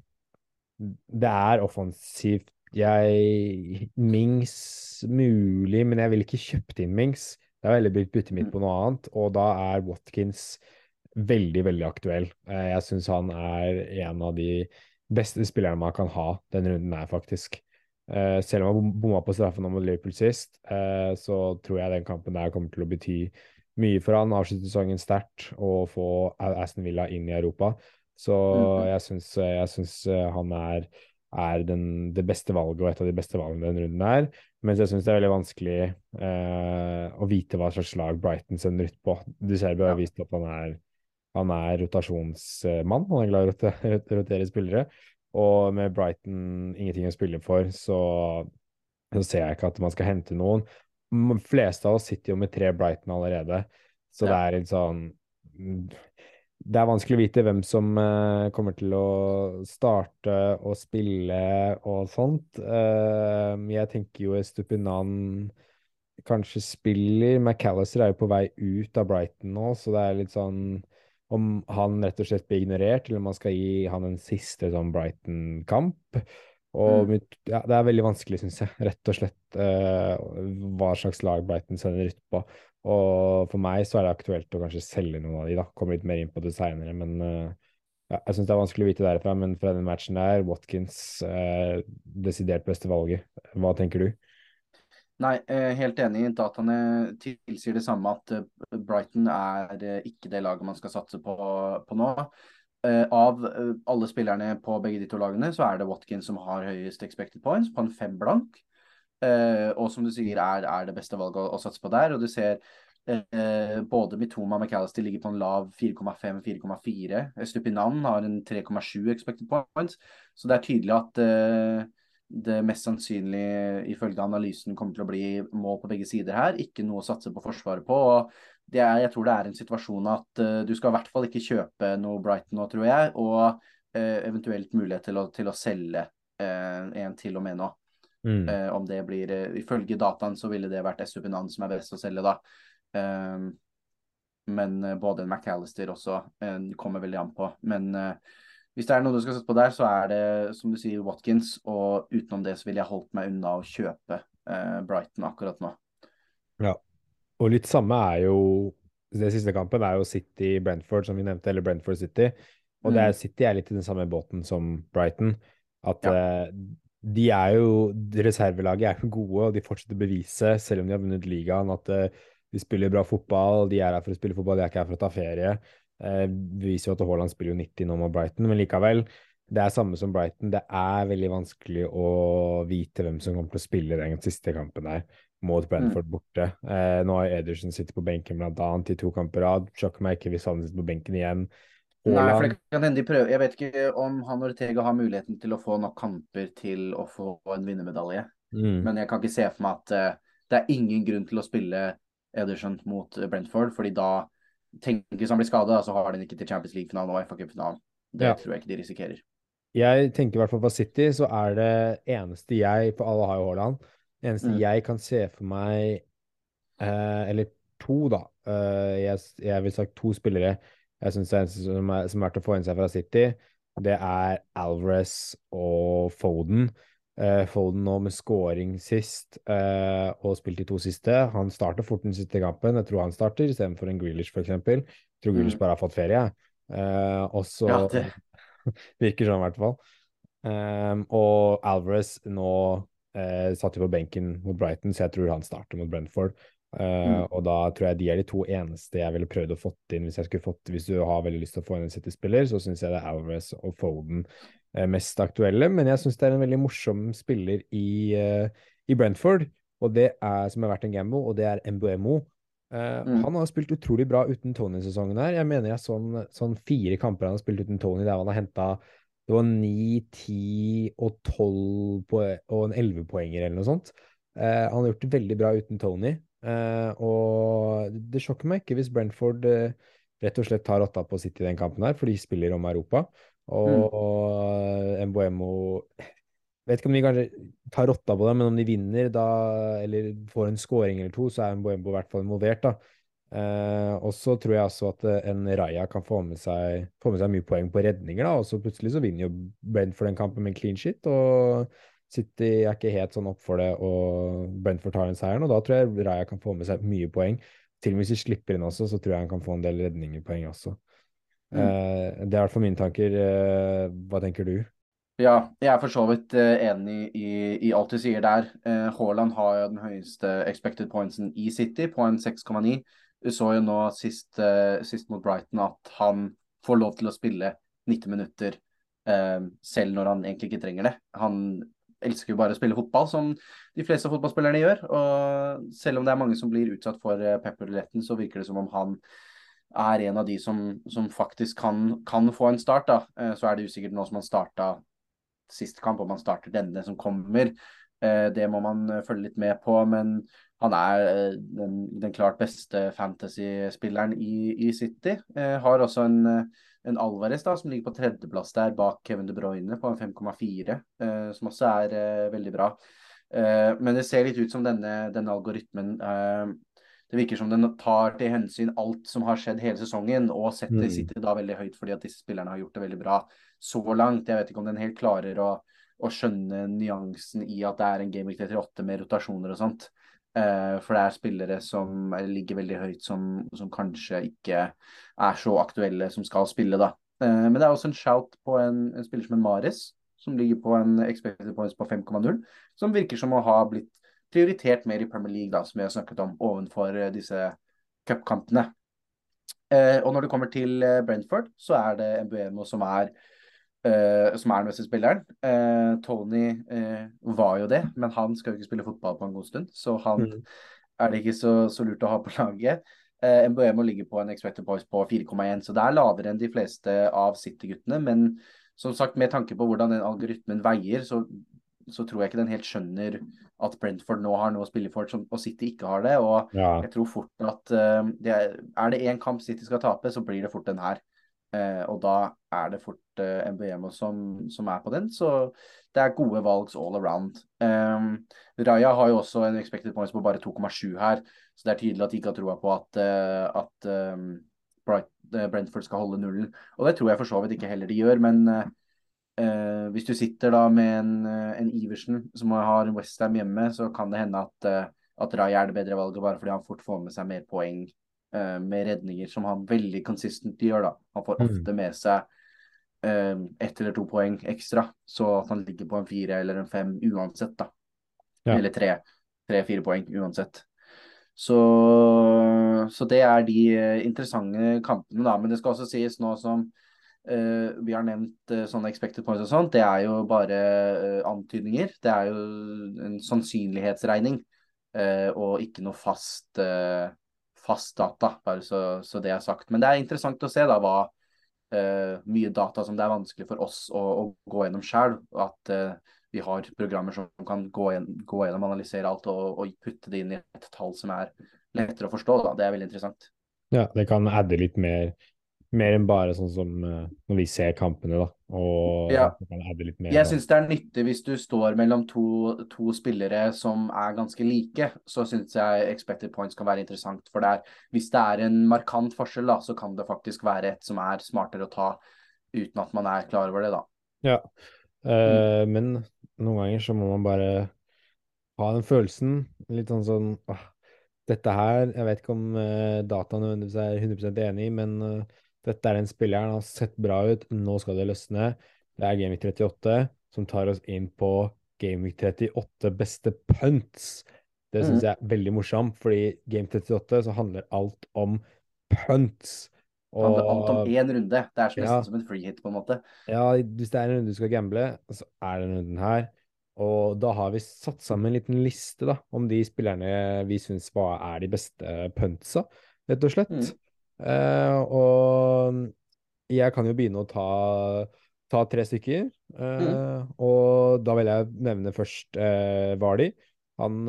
Det er offensivt. Jeg Mings mulig, men jeg ville ikke kjøpt inn Mings. Det er veldig blitt byttet mitt Mm. på noe annet, og da er Watkins veldig, veldig aktuell. Eh, Jeg syns han er en av de beste spillerne man kan ha denne runden her, faktisk. Eh, Selv om han bomma på straffen mot Liverpool sist, eh, så tror jeg den kampen der kommer til å bety mye for han. Avslutte sesongen sterkt og få Aston Villa inn i Europa. Så Mm. jeg syns, han er, er den, det beste valget og et av de beste valgene denne runden er. Mens jeg syns det er veldig vanskelig eh, å vite hva slags lag Brighton sender ut på. Du ser har Ja. vist at han er, han er rotasjonsmann. Han er glad i å rote- rotere spillere. Og med Brighton ingenting å spille for, så, så ser jeg ikke at man skal hente noen. De fleste av oss sitter jo med tre Brighton allerede, så det er litt sånn Det er vanskelig å vite hvem som uh, kommer til å starte og spille og sånt. Uh, jeg tenker jo Estupinan kanskje spiller. McAllister er jo på vei ut av Brighton nå, så det er litt sånn om han rett og slett blir ignorert, eller om man skal gi han en siste sånn Brighton-kamp. Og Mm. ja, det er veldig vanskelig, syns jeg, rett og slett, uh, hva slags lag Brighton sender ut på. Og for meg så er det aktuelt å kanskje selge noen av de, da. Komme litt mer inn på det seinere, men uh, ja, jeg syns det er vanskelig å vite derfra. Men fra den matchen der, Watkins, uh, desidert beste valget. Hva tenker du? Nei, eh, helt enig. Dataene tilsier det samme, at eh, Brighton er eh, ikke det laget man skal satse på, på nå. Av alle spillerne på begge de to lagene, så er det Watkins som har høyest expected points, på en fem blank. Og som du sier, er, er det beste valget å, å satse på der. Og du ser både Mitoma og McAllister ligger på en lav 4,5-4,4. Stupinan har en 3,7 expected points. Så det er tydelig at det mest sannsynlig ifølge analysen kommer til å bli mål på begge sider her. Ikke noe å satse på forsvaret på. og det er, jeg tror det er en situasjon at uh, du skal i hvert fall ikke kjøpe noe Brighton nå, tror jeg. Og uh, eventuelt mulighet til å, til å selge uh, en til og med nå. Mm. Om det blir Ifølge dataen så ville det vært Estupinan som er best å selge, da. men både McAllister også kommer veldig an på. Men hvis det er noe du skal sette på der, så er det som du sier Watkins. Og utenom det så ville jeg holdt meg unna å kjøpe Brighton akkurat nå. Ja. Og litt samme er jo Det siste kampen er jo City-Brentford, som vi nevnte, eller Brentford-City. Og det er, City er litt i den samme båten som Brighton. At Ja. eh, de er jo Reservelaget er jo gode, og de fortsetter å bevise, selv om de har vunnet ligaen, at eh, de spiller bra fotball. De er her for å spille fotball, de er ikke her for å ta ferie. Eh, viser jo at Haaland spiller jo 90 nå med Brighton, men likevel. Det er samme som Brighton. Det er veldig vanskelig å vite hvem som kommer til å spille den siste kampen der mot Brentford borte. Eh, nå har Ederson sittet på benken blant annet i to kamper rad. Sjokker meg ikke hvis han sitter på benken igjen. Nei, for det kan hende de prøver. Jeg vet ikke om han Ortega har muligheten til å få nok kamper til å få en vinnermedalje. mm. Men jeg kan ikke se for meg at uh, det er ingen grunn til å spille Ederson mot Brentford, fordi da tenk hvis han blir skada, så har den ikke til Champions League-finalen og FA-cupfinalen. Det Ja. tror jeg ikke de risikerer. Jeg tenker i hvert fall på City, så er det eneste jeg For alle har jo Haaland. Eneste Mm. jeg kan se for meg eh, Eller to, da. Eh, jeg, jeg vil sagt to spillere jeg syns det eneste som er, som er verdt å få inn seg fra City, det er Alvarez og Foden. Eh, Foden nå med scoring sist, eh, og spilt de to siste. Han starter fort den siste kampen. Jeg tror han starter istedenfor en Grealish, f.eks. Jeg tror Grealish Mm. bare har fått ferie. Eh, og så Ja, det- [LAUGHS] Virker sånn, i hvert fall. Um, og Alvarez nå eh, satt jo på benken mot Brighton, så jeg tror han starter mot Brentford. Uh, Mm. Og da tror jeg de er de to eneste jeg ville prøvd å fått inn hvis jeg skulle fått Hvis du har veldig lyst til å få inn en City-spiller, så syns jeg det er Alvarez og Foden mest aktuelle. Men jeg syns det er en veldig morsom spiller i, eh, i Brentford, og det er, som har vært en gamble, og det er Mbuemo. Eh, Mm. Han har spilt utrolig bra uten Tony-sesongen her. Jeg mener jeg sånn, sånn fire kamper han har spilt uten Tony, der han har henta det var ni, ti og tolv og en ellevepoenger eller noe sånt. Eh, han har gjort det veldig bra uten Tony. Eh, og det sjokker meg ikke hvis Brentford eh, rett og slett tar rotta på City i den kampen her, for de spiller om Europa. Og, mm. Mboemo vet ikke om de kanskje tar rotta på det, men om de vinner da, eller får en scoring eller to, så er Mbuembo i hvert fall involvert. da. Eh, og så tror jeg også at eh, en Raja kan få med, seg, få med seg mye poeng på redninger, da, og så plutselig så vinner jo Brentford den kampen med en clean shit, og City er ikke helt sånn opp for det, og Brentford tar den seieren, og da tror jeg Raja kan få med seg mye poeng. Til og med hvis de slipper inn også, så tror jeg han kan få en del redningerpoeng også. Mm. Eh, det er i hvert fall mine tanker. Eh, hva tenker du? Ja, jeg er for så vidt eh, enig i, i, alt du sier der. Haaland har jo den høyeste expected pointsen i City, på en 6,9. Du så jo nå sist, sist, mot Brighton at han får lov til å spille 90 minutter selv når han egentlig ikke trenger det. Han elsker jo bare å spille fotball, som de fleste fotballspillerne gjør. Og selv om det er mange som blir utsatt for pepperletten, så virker det som om han er en av de som, som faktisk kan, kan, få en start. da. Så er det usikkert nå som han starta sist kamp, om han starter denne som kommer. Det må man følge litt med på. men han er eh, den, den klart beste fantasy-spilleren i, i, City. Eh, har også en, eh, en, Alvarez da, som ligger på tredjeplass der bak Kevin De Bruyne på 5,4, eh, som også er eh, veldig bra. Eh, men det ser litt ut som denne, denne algoritmen Det virker som den tar til hensyn alt som har skjedd hele sesongen, og setter mm. City da veldig høyt fordi at disse spillerne har gjort det veldig bra så langt. Jeg vet ikke om den helt klarer å, å skjønne nyansen i at det er en Game Week 38 med rotasjoner og sånt. Uh, for det er spillere som ligger veldig høyt, som, som, kanskje ikke er så aktuelle som skal spille, da. Uh, men det er også en shout på en, en spiller som en Maris, som ligger på en expected points på 5,0, som virker som å ha blitt prioritert mer i Premier League, da, som vi har snakket om, ovenfor uh, disse cupkampene. og når det kommer til Brentford, så er det Mbuemo som er Uh, som er den beste spilleren. Uh, Tony uh, var jo det, men han skal jo ikke spille fotball på en god stund, så han mm. er det ikke så, så, lurt å ha på laget. Uh, Mbuemo ligger på en expected boys på 4,1, så det er lavere enn de fleste av City-guttene. Men som sagt, med tanke på hvordan den algoritmen veier, så, så, tror jeg ikke den helt skjønner at Brentford nå har noe å spille for, som, og City ikke har det. Og ja. jeg tror fort at det er, er det én kamp City skal tape, så blir det fort den her. Uh, og da er det fort uh, MBM som, som, er på den. Så det er gode valgs all around. Um, Raja har jo også en expected points på bare 2,7 her, så det er tydelig at de ikke har troa på at, uh, at um, uh, Brentford skal holde nullen. Og det tror jeg for så vidt ikke heller de gjør, men uh, hvis du sitter da med en, en Iversen som har en Westham hjemme, så kan det hende at, at Rai er det bedre valget bare fordi han fort får med seg mer poeng eh, med redninger, som han veldig konsistent gjør. da. Han får mm. ofte med seg eh, ett eller to poeng ekstra, så at han ligger på en fire eller en fem uansett. da. Ja. Eller tre. Tre-fire poeng uansett. Så, så, det er de uh, interessante kampene, da. Men det skal også sies nå som Uh, vi har nevnt uh, sånne expected points og sånt. Det er jo bare uh, antydninger. Det er jo en sannsynlighetsregning og ikke noe fast fast data, bare så, så, det er sagt. Men det er interessant å se da hva mye data som det er vanskelig for oss å, å gå gjennom sjøl. At vi har programmer som kan gå, gå gjennom, analysere alt og, og, putte det inn i et tall som er lettere å forstå. Da. Det er veldig interessant. Ja, det kan adde litt mer mer enn bare sånn som uh, når vi ser kampene, da. Og ja. Jeg syns det er nyttig hvis du står mellom to, to spillere som er ganske like. Så syns jeg expected points kan være interessant. For det er, hvis det er en markant forskjell, da, så kan det faktisk være et som er smartere å ta uten at man er klar over det, da. Ja, uh, mm. men noen ganger så må man bare ha den følelsen. Litt sånn sånn åh, dette her Jeg vet ikke om uh, data nødvendigvis er 100% enig i, men uh, dette er den spilleren, han har sett bra ut, nå skal det løsne. Det er Gameweek 38 som tar oss inn på Gameweek 38 beste punts. Det syns mm. jeg er veldig morsomt, fordi Game 38 så handler alt om punts. Og, handler alt om én runde. Det er nesten ja, som en free hit, på en måte. Ja, hvis det er en runde du skal gamble, så er den runden her. Og da har vi satt sammen en liten liste da, om de spillerne vi syns er de beste puntsa, rett og slett. Mm. Uh, og jeg kan jo begynne å ta, ta tre stykker. Uh, mm. Og da vil jeg nevne først uh, Vardi. Han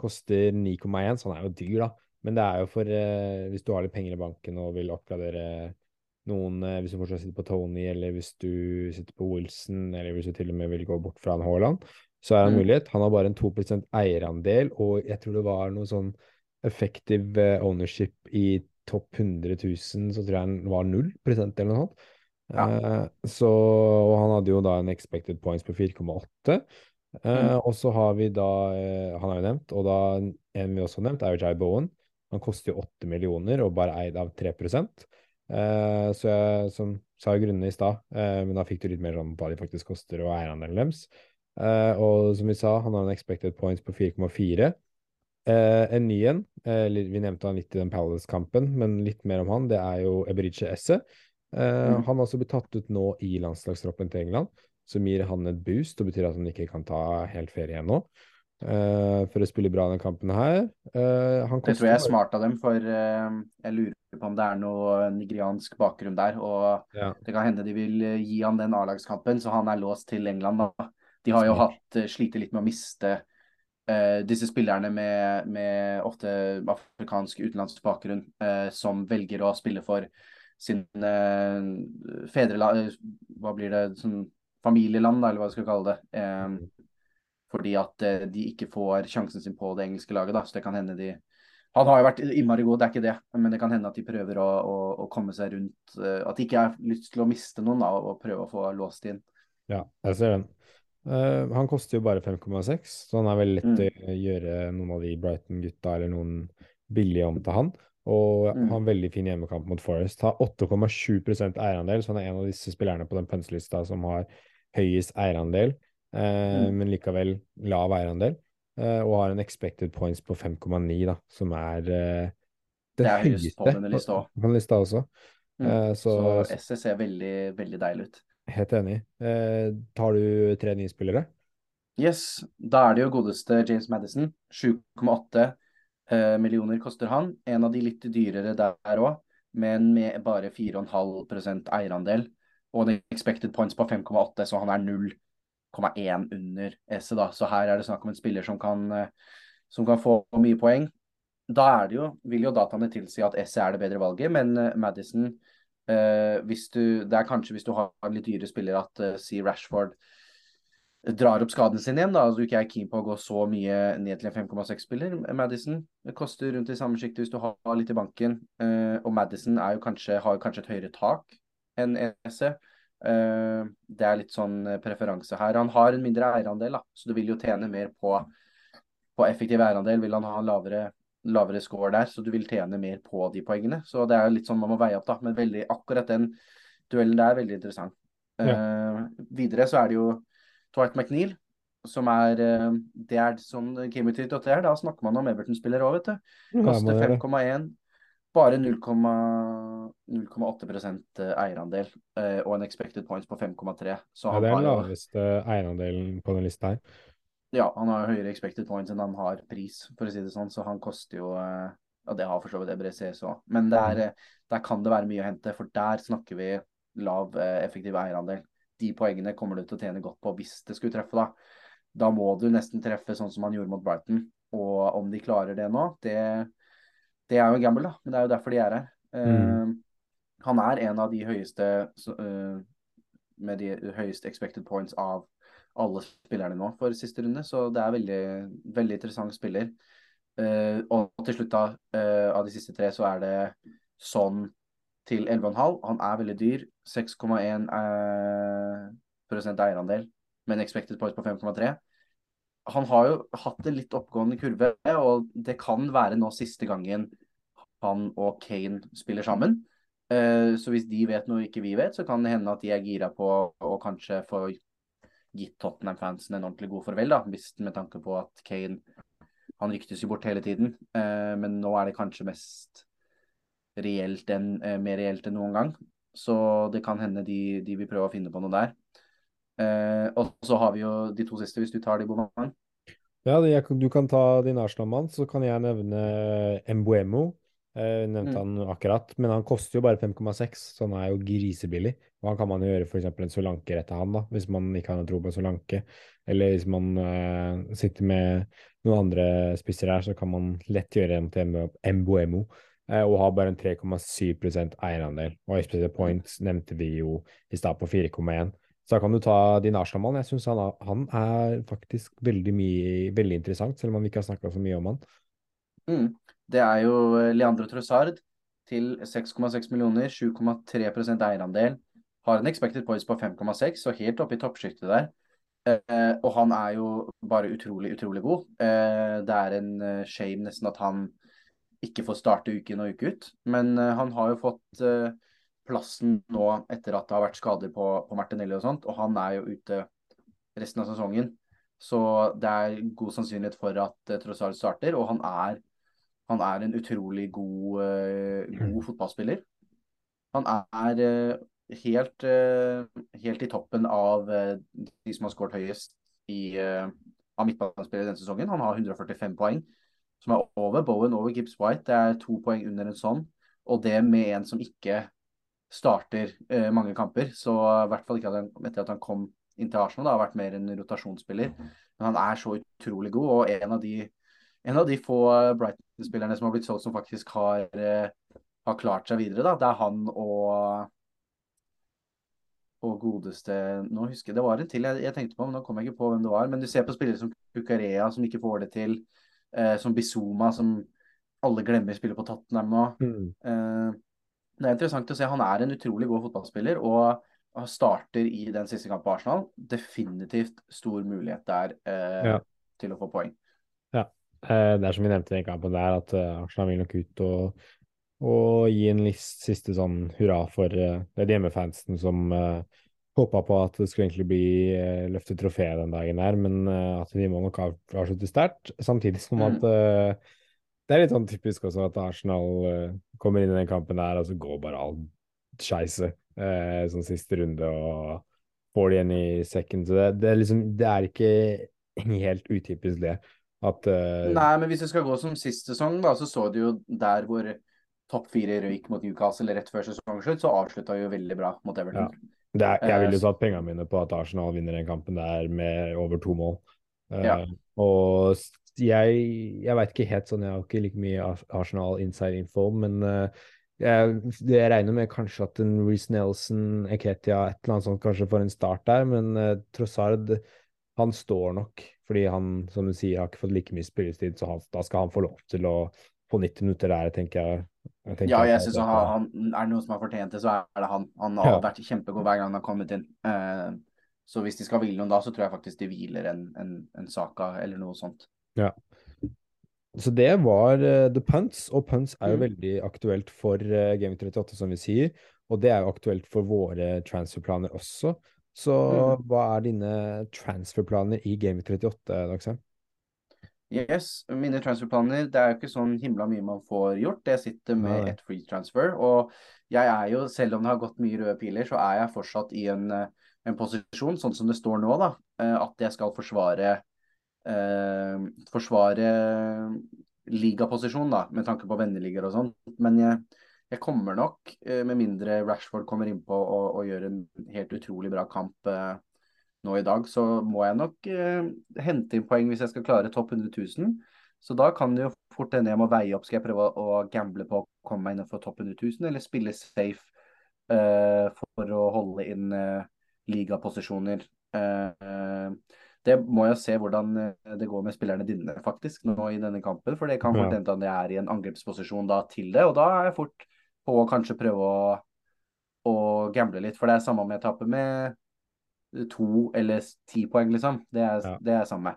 koster 9,1, så han er jo dyr, da. Men det er jo for hvis du har litt penger i banken og vil oppgradere noen eh, Hvis du fortsatt sitter på Tony, eller hvis du sitter på Wilson, eller hvis du til og med vil gå bort fra en Haaland, så er det en Mm. mulighet. Han har bare en 2% eierandel, og jeg tror det var noe sånn effective eh, ownership i topp 100 000, så tror jeg han var 0% eller noe sånt. Ja. Uh, så, og han hadde jo da en expected points på 4,8. Uh, Mm. og så har vi da eh, Han er jo nevnt, og da en vi også har nevnt, er jo Jai Bowen. Han koster jo 8 millioner og bare eid av 3 Uh, Så jeg som sa jo grunnene i stad, uh, men da fikk du litt mer sånn hva de faktisk koster og eierandelen deres. Uh, og som vi sa, han har en expected points på 4,4. Eh, en ny en, eh, vi nevnte han litt i den Palace-kampen, men litt mer om han, det er jo Eberiche Esse. Eh, mm. Han har også blitt tatt ut nå i landslagstroppen til England, som gir han et boost og betyr at han ikke kan ta helt ferie ennå. eh, for å spille bra denne kampen her. Eh, han Det tror jeg er smart av dem, for eh, jeg lurer på om det er noe nigeriansk bakgrunn der. Og Ja. det kan hende de vil eh, gi han den A-lagskampen, så han er låst til England. da. De har jo hatt slitt litt med å miste eh, disse spillerne med, med ofte afrikansk utenlandsk bakgrunn, uh, som velger å spille for sin uh, fedreland Hva blir det? Sånn familieland, da, eller hva vi skal kalle det. Eh, fordi at eh, de ikke får sjansen sin på det engelske laget. da, så det kan hende de Han har jo vært innmari god, det er ikke det, men det kan hende at de prøver å, å, å komme seg rundt eh, At de ikke har lyst til å miste noen da, og prøve å få låst inn. Ja, jeg ser den. Eh, han koster jo bare 5,6, så han er veldig lett Mm. å gjøre noen av de Brighton-gutta eller noen billige om til han. Og Mm. har en veldig fin hjemmekamp mot Forest. Har 8,7% eierandel, så han er en av disse spillerne på den punselista som har høyest eierandel, eh, Mm. men likevel lav eierandel. Eh, og har en expected points på 5,9, da, som er eh, det, Det er høyeste på denne lista også. på den lista også. Mm. Eh, så så- SS ser veldig, veldig deilig ut. Helt enig. Eh, tar du tre nye spillere? Yes, da er det jo godeste James Madison. 7,8 eh, millioner koster han. En av de litt dyrere der òg, men med bare 4,5% eierandel. Og en expected points på 5,8, så han er 0,1 under Esse, da. Så her er det snakk om en spiller som kan, eh, som kan få mye poeng. Da er det jo, vil jo dataene tilsi at Esse er det bedre valget, men eh, Madison eh, du, Det er kanskje hvis du har en litt dyre spiller at uh, si Rashford drar opp skaden sin igjen, da. Altså, du ikke er keen på å gå så mye ned til en 5,6-spiller. Madison det koster rundt i samme sjikt hvis du har litt i banken. Uh, og Madison jo kanskje, har kanskje et høyere tak enn ESE. Uh, det er litt sånn eh, preferanse her. Han har en mindre eierandel, da, så du vil jo tjene mer på, på effektiv eierandel. Vil han ha en lavere, lavere score der, så du vil tjene mer på de poengene. Så det er litt sånn man må veie opp, da. Men veldig, akkurat den duellen der er veldig interessant. Eh, videre så er det jo Dwight McNeil, som er uh, Det er sånn Gameweek 38 er. Da snakker man om Everton-spiller òg, vet du. Ja, Koster må gjøre det. 5,1. Bare 0,8 eierandel uh, og en expected points på 5,3. Så Ja, det er den laveste eierandelen på den lista her. Ja, han har høyere expected points enn han har pris, for å si det sånn. Så han koster jo Ja, Og det har for så vidt Ebreces òg. Men det er, eh, der kan det være mye å hente, for der snakker vi lav eh, effektiv eierandel. De poengene kommer du til å tjene godt på hvis det skulle treffe, da. Da må du nesten treffe sånn som han gjorde mot Brighton. Og om de klarer det nå, det, det er jo en gamble, da. Men det er jo derfor de er her. Eh, han er en av de høyeste eh, med de høyeste expected points av alle spillerne nå for siste runde, så det er veldig, veldig interessant spiller. Uh, og til slutt, da, uh, av de siste tre, så er det sånn til 11,5. Han er veldig dyr. 6,1 eh, eierandel, med en expected points på 5,3. Han har jo hatt en litt oppgående kurve, og det kan være nå siste gangen han og Kane spiller sammen. Så hvis de vet noe ikke vi vet, så kan det hende at de er gira på å kanskje få gitt Tottenham-fansen en ordentlig god farvel, da. Hvis, med tanke på at Kane Han ryktes jo bort hele tiden, eh, men nå er det kanskje mest reelt enn, eh, mer reelt enn noen gang. Så det kan hende de, de vil prøve å finne på noe der. Eh, og så har vi jo de to siste, hvis du tar de bommene. Ja, det, jeg, du kan ta din Arsenal-mann, så kan jeg nevne Embuemo. Jeg nevnte Mm. han akkurat, men han koster jo bare 5,6, så han er jo grisebillig. Og han kan man jo gjøre f.eks. en Solanke rett til han, da, hvis man ikke har tro på Solanke. Eller hvis man uh, sitter med noen andre spisser her, så kan man lett gjøre en til Embuemo. eh, og har bare en 3,7% eierandel. Og expected points nevnte vi jo i stad på 4,1. Så da kan du ta din Arsenal-mann. Jeg syns han, han er faktisk veldig mye veldig interessant, selv om vi ikke har snakka så mye om han. Mm. Det er jo eh, Leandro Trossard til 6,6 millioner, 7,3% eierandel. Har en expected points på 5,6, så helt oppe i toppsjiktet der. Eh, og han er jo bare utrolig, utrolig god. Eh, det er en eh, shame nesten at han ikke får starte uke inn og uke ut. Men eh, han har jo fått eh, plassen nå etter at det har vært skader på, på Martinelli og sånt, og han er jo ute resten av sesongen. Så det er god sannsynlighet for at Trossard starter, og han er, han er en utrolig god, eh, god fotballspiller. Han er eh, helt, eh, helt i toppen av de som har skåret høyest i, av midtbanespillere denne sesongen. Han har 145 poeng, som er over Bowen, over Gibbs White. Det er to poeng under en sånn, og det med en som ikke starter mange kamper. Så i hvert fall ikke at han, etter at han kom inn til Arsenal, da, har vært mer en rotasjonsspiller. Men han er så utrolig god, og en av de, en av de få Brighton-spillerne som har blitt solgt som faktisk har, eh, har klart seg videre. Da. Det er han og og godeste Nå husker jeg, Det var en til jeg, jeg tenkte på, men nå kom jeg ikke på hvem det var. Men du ser på spillere som Kukurea, som ikke får det til. Eh, som Bizuma, som alle glemmer spiller på Tottenham nå. Mm. Eh, det er interessant å se. Han er en utrolig god fotballspiller. og starter i den siste kampen på Arsenal. Definitivt stor mulighet der eh, Ja. til å få poeng. Eh, Det er som vi nevnte i den kampen der, at eh, Arsenal vil nok ut og, og gi en list, siste sånn hurra for uh, hjemmefansen som uh, håpa på at det skulle egentlig bli uh, løftet trofé den dagen her, men uh, at de må nok avslutte sterkt. Samtidig som at uh, det er litt sånn typisk også at Arsenal kommer inn i den kampen der, og så går bare all skeise sånn siste runde, og får de igjen i sekken. Så det, det, er liksom, det er ikke helt utypisk det. At uh... Nei, men hvis det skal gå som sist sesong, da, så så du jo der hvor topp fire røyk mot Newcastle rett før sesongslutt, så avslutta jo veldig bra mot Everton. Det er, jeg Eh, ville jo tatt pengene mine på at Arsenal vinner den kampen der med over to mål. Eh, Ja. Og jeg, jeg veit ikke helt sånn, jeg har ikke like mye Arsenal inside info, men uh, jeg, jeg regner med kanskje at en Reece Nelson, Eketia, et eller annet sånt kanskje får en start der, men uh, Trossard han står nok, fordi han, som du sier, har ikke fått like mye spilletid, så han, da skal han få lov til å få 90 minutter der, tenker jeg. jeg tenker Ja, jeg syns han, han er det noe som har fortjent det, så er det han. Han har Ja. vært kjempegod hver gang han har kommet inn. Uh, så hvis de skal hvile noen da, så tror jeg faktisk de hviler en, en, en Saka eller noe sånt. Ja. Så det var uh, The Punts, og Punts er jo Mm. veldig aktuelt for uh, Game 38, som vi sier. Og det er jo aktuelt for våre transferplaner også. Så Mm. hva er dine transferplaner i Game 38, Dagsheim? Yes, mine transferplaner, det er jo ikke sånn himla mye man får gjort. Jeg sitter med et free transfer, og jeg er jo, selv om det har gått mye røde piler, så er jeg fortsatt i en, eh, en posisjon, sånn som det står nå, da, eh, at jeg skal forsvare eh, forsvare ligaposisjon, da, med tanke på venneligaer og sånn. Men jeg, jeg kommer nok, eh, med mindre Rashford kommer innpå og, og gjør en helt utrolig bra kamp eh, nå i dag, så må jeg nok eh, hente inn poeng hvis jeg skal klare topp 100 000. Så da kan det jo fort hende jeg må veie opp. Skal jeg prøve å, å gamble på å komme meg innenfor topp 100 000, eller spille safe eh, for å holde inn eh, ligaposisjoner? Det må jeg se hvordan det går med spillerne dine faktisk nå i denne kampen. For det kan fort hende at jeg er i en angrepsposisjon da til det, og da er jeg fort på å kanskje prøve å, å gamble litt. For det er samme om jeg taper med to eller ti poeng, liksom. Det er, Ja. det er samme.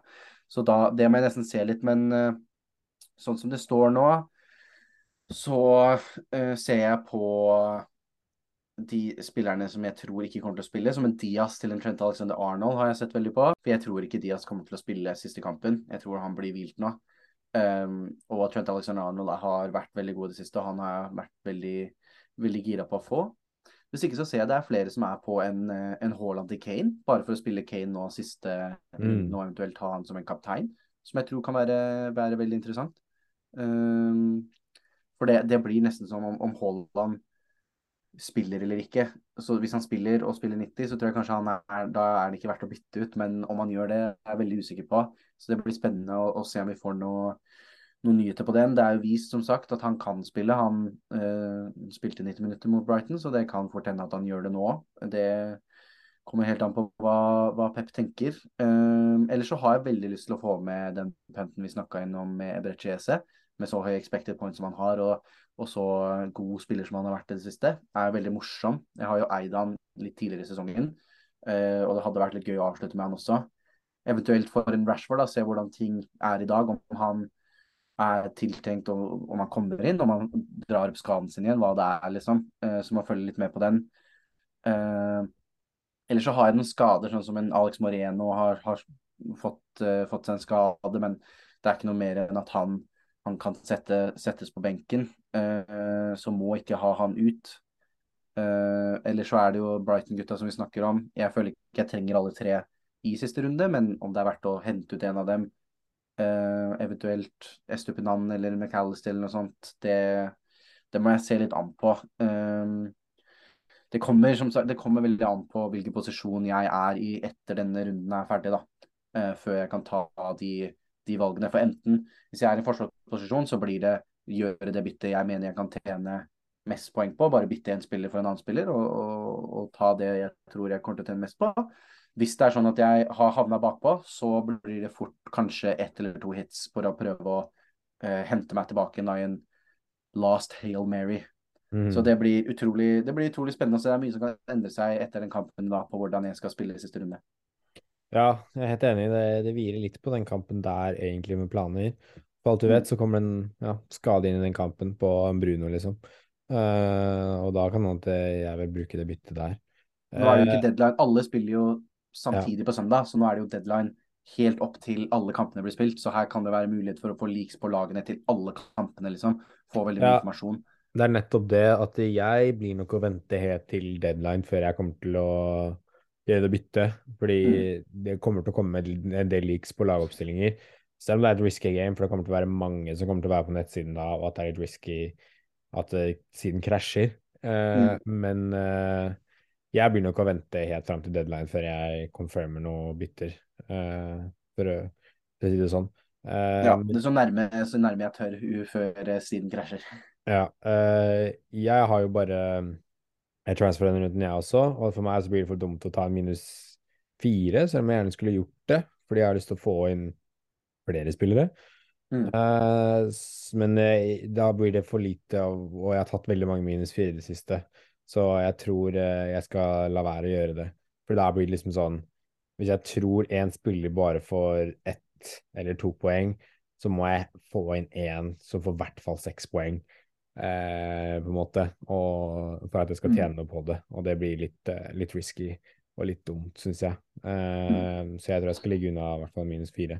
Så da, det må jeg nesten se litt. Men uh, sånn som det står nå, så uh, ser jeg på de spillerne som jeg tror ikke kommer til å spille, som en Diaz til en Trent Alexander Arnold har jeg sett veldig på. For jeg tror ikke Diaz kommer til å spille siste kampen. Jeg tror han blir hvilt nå. Um, og Trent Alexander Arnold har vært veldig god i det siste, og han har vært veldig, veldig gira på å få. Hvis ikke så ser jeg det er flere som er på en, eh, en Haaland til Kane, bare for å spille Kane nå siste Mm. Nå eventuelt ha han som en kaptein, som jeg tror kan være, være veldig interessant. Um, for det, det blir nesten som om, om Haaland spiller eller ikke. Så hvis han spiller og spiller 90, så tror jeg kanskje han er, da er det ikke verdt å bytte ut. Men om han gjør det, er jeg veldig usikker på. Så det blir spennende å, å se om vi får noe, noen nyheter på den. Det er jo vist som sagt at han kan spille. Han øh, spilte 90 minutter mot Brighton, så det kan fort hende at han gjør det nå. Det kommer helt an på hva, hva Pep tenker. Uh, ellers så har jeg veldig lyst til å få med den punten vi snakka innom med Ebrechiese, med så høy expected point som han har, og, og, så god spiller som han har vært i det siste. Er veldig morsom. Jeg har jo eid han litt tidligere i sesongen, uh, og det hadde vært litt gøy å avslutte med han også. Eventuelt for en Rashford, da, se hvordan ting er i dag. Om han er tiltenkt, og om han kommer inn, om han drar opp skaden sin igjen, hva det er, liksom. Uh, så må følge litt med på den. Uh, Ellers så har jeg noen skader, sånn som en Alex Moreno har, har fått, uh, fått, seg en skade, men det er ikke noe mer enn at han, han kan sette, settes på benken. Uh, så må ikke ha han ut. Uh, ellers så er det jo Brighton-gutta som vi snakker om. Jeg føler ikke jeg trenger alle tre i siste runde, men om det er verdt å hente ut en av dem, eventuelt Estupinan eller McAllister eller noe sånt, det, det, må jeg se litt an på. Uh, det kommer, som sagt, det kommer veldig an på hvilken posisjon jeg er i etter denne runden er ferdig, da. Uh, før jeg kan ta de, de, valgene. For enten, hvis jeg er i forsvarsposisjon, så blir det gjøre det byttet jeg mener jeg kan tjene mest poeng på. Bare bytte en spiller for en annen spiller, og, og, og ta det jeg tror jeg kommer til å tjene mest på. Hvis det er sånn at jeg har havna bakpå, så blir det fort kanskje ett eller to hits for å prøve å eh, hente meg tilbake i en last Hail Mary. Mm. Så det blir, utrolig, det blir utrolig spennende. Så det er mye som kan endre seg etter den kampen da, på hvordan jeg skal spille i siste runde. Ja, jeg er helt enig. Det, det hviler litt på den kampen der, egentlig, med planer. For alt du vet, mm. så kommer det en ja, skade inn i den kampen på Bruno, liksom. Uh, og da kan man at jeg vil bruke det byttet der. Nå er det jo ikke eh, deadline. Alle spiller jo samtidig ja. på søndag, så nå er det jo deadline helt opp til alle kampene blir spilt. Så her kan det være mulighet for å få leaks på lagene til alle kampene, liksom. Få veldig mye ja. informasjon. Det er nettopp det at jeg blir nok å vente helt til deadline før jeg kommer til å det bytte. Fordi mm. det kommer til å komme en del leaks på lagoppstillinger. Selv om det er et risky game, for det kommer til å være mange som kommer til å være på nettsiden da, og at det er litt risky at uh, siden krasjer. Uh, mm. Men uh, jeg blir nok å vente helt fram til deadline før jeg confirmer noe bytter, for å, for, å, si det sånn. ja, det er så nærme, så nærme jeg tør før siden krasjer. Ja. Uh, jeg har jo bare jeg transfer denne runden, jeg også. Og for meg så blir det for dumt å ta en minus fire, selv om jeg gjerne skulle gjort det. Fordi jeg har lyst til å få inn flere spillere. Mm. Uh, men uh, da blir det for lite, og jeg har tatt veldig mange minus fire i det siste. Så jeg tror jeg skal la være å gjøre det. For da blir det liksom sånn Hvis jeg tror én spiller bare får ett eller to poeng, så må jeg få inn én som får i hvert fall seks poeng eh, på en måte, og, for at jeg skal mm. tjene noe på det. Og det blir litt, eh, litt risky og litt dumt, syns jeg. Eh, mm. Så jeg tror jeg skal ligge unna i hvert fall minus fire.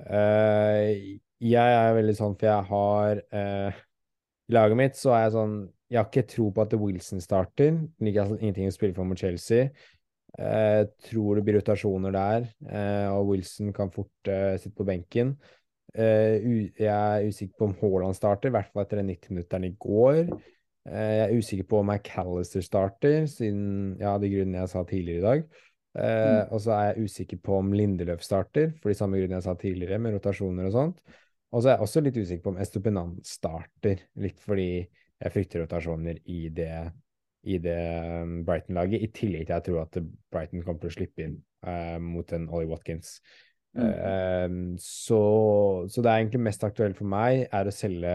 Eh, jeg er veldig sånn, for jeg har eh, I laget mitt så er jeg sånn Jeg har ikke tro på at Wilson starter. Ligger altså ingenting å spille for mot Chelsea. Jeg eh, tror det blir rotasjoner der, og Wilson kan fort sitte på benken. Uh, jeg er usikker på om Haaland starter, i hvert fall etter den 90-minutteren i går. Uh, jeg er usikker på om McAllister starter, siden ja, de grunnene jeg sa tidligere i dag. Uh, mm. Og så er jeg usikker på om Lindeløf starter, for de samme grunnene jeg sa tidligere, med rotasjoner og sånt. Og så er jeg også litt usikker på om Estupinan starter, litt fordi jeg frykter rotasjoner i det, i det um, Brighton-laget, i tillegg til at jeg tror at Brighton kommer til å slippe inn mot en Ollie Watkins. Mm. Uh, så, så, det er egentlig mest aktuelt for meg er å selge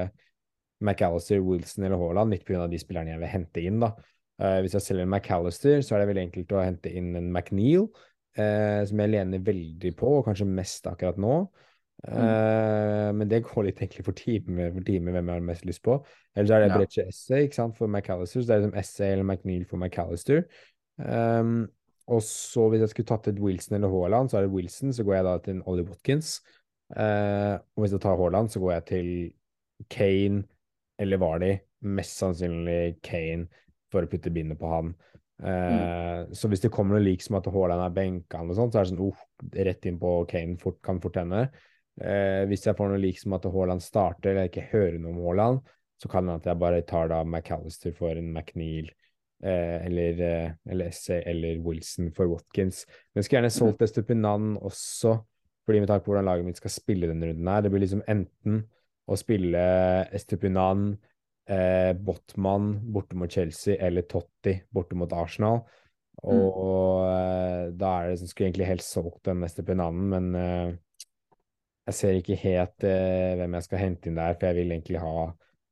McAllister, Wilson eller Haaland, litt pga. de spillerne jeg vil hente inn. da. Uh, hvis jeg selger McAllister, så er det veldig enkelt å hente inn en McNeil, uh, som jeg lener veldig på, og kanskje mest akkurat nå. Mm. Men det går litt egentlig for time, for time hvem jeg har mest lyst på. Eller så er det ja. Brecce Essay for McAllister, så det er liksom Essay eller McNeil for McAllister. Um, og så hvis jeg skulle tatt ut Wilson eller Haaland, så er det Wilson, så går jeg da til en Ollie Watkins. Eh, og hvis jeg tar Haaland, så går jeg til Kane eller Vardy. Mest sannsynlig Kane for å putte bindet på han. Eh, mm. Så hvis det kommer noe lik som at Haaland er benka, så er det sånn oh, rett inn på Kane fort, kan fort hende. Eh, hvis jeg får noe lik som at Haaland starter, eller jeg ikke hører noe om Haaland, så kan det at jeg bare tar da McAllister for en McNeil eller, eh, eller Essay eller Wilson for Watkins. Men jeg skulle gjerne solgt Estupinan også, fordi med tanke på hvordan laget mitt skal spille denne runden her. Det blir liksom enten å spille Estupinan, eh, Botman borte mot Chelsea eller Totti borte mot Arsenal. Og eh, da er det som skulle egentlig helst solgt den Estupinanen, men eh, jeg ser ikke helt eh, hvem jeg skal hente inn der, for jeg vil egentlig ha,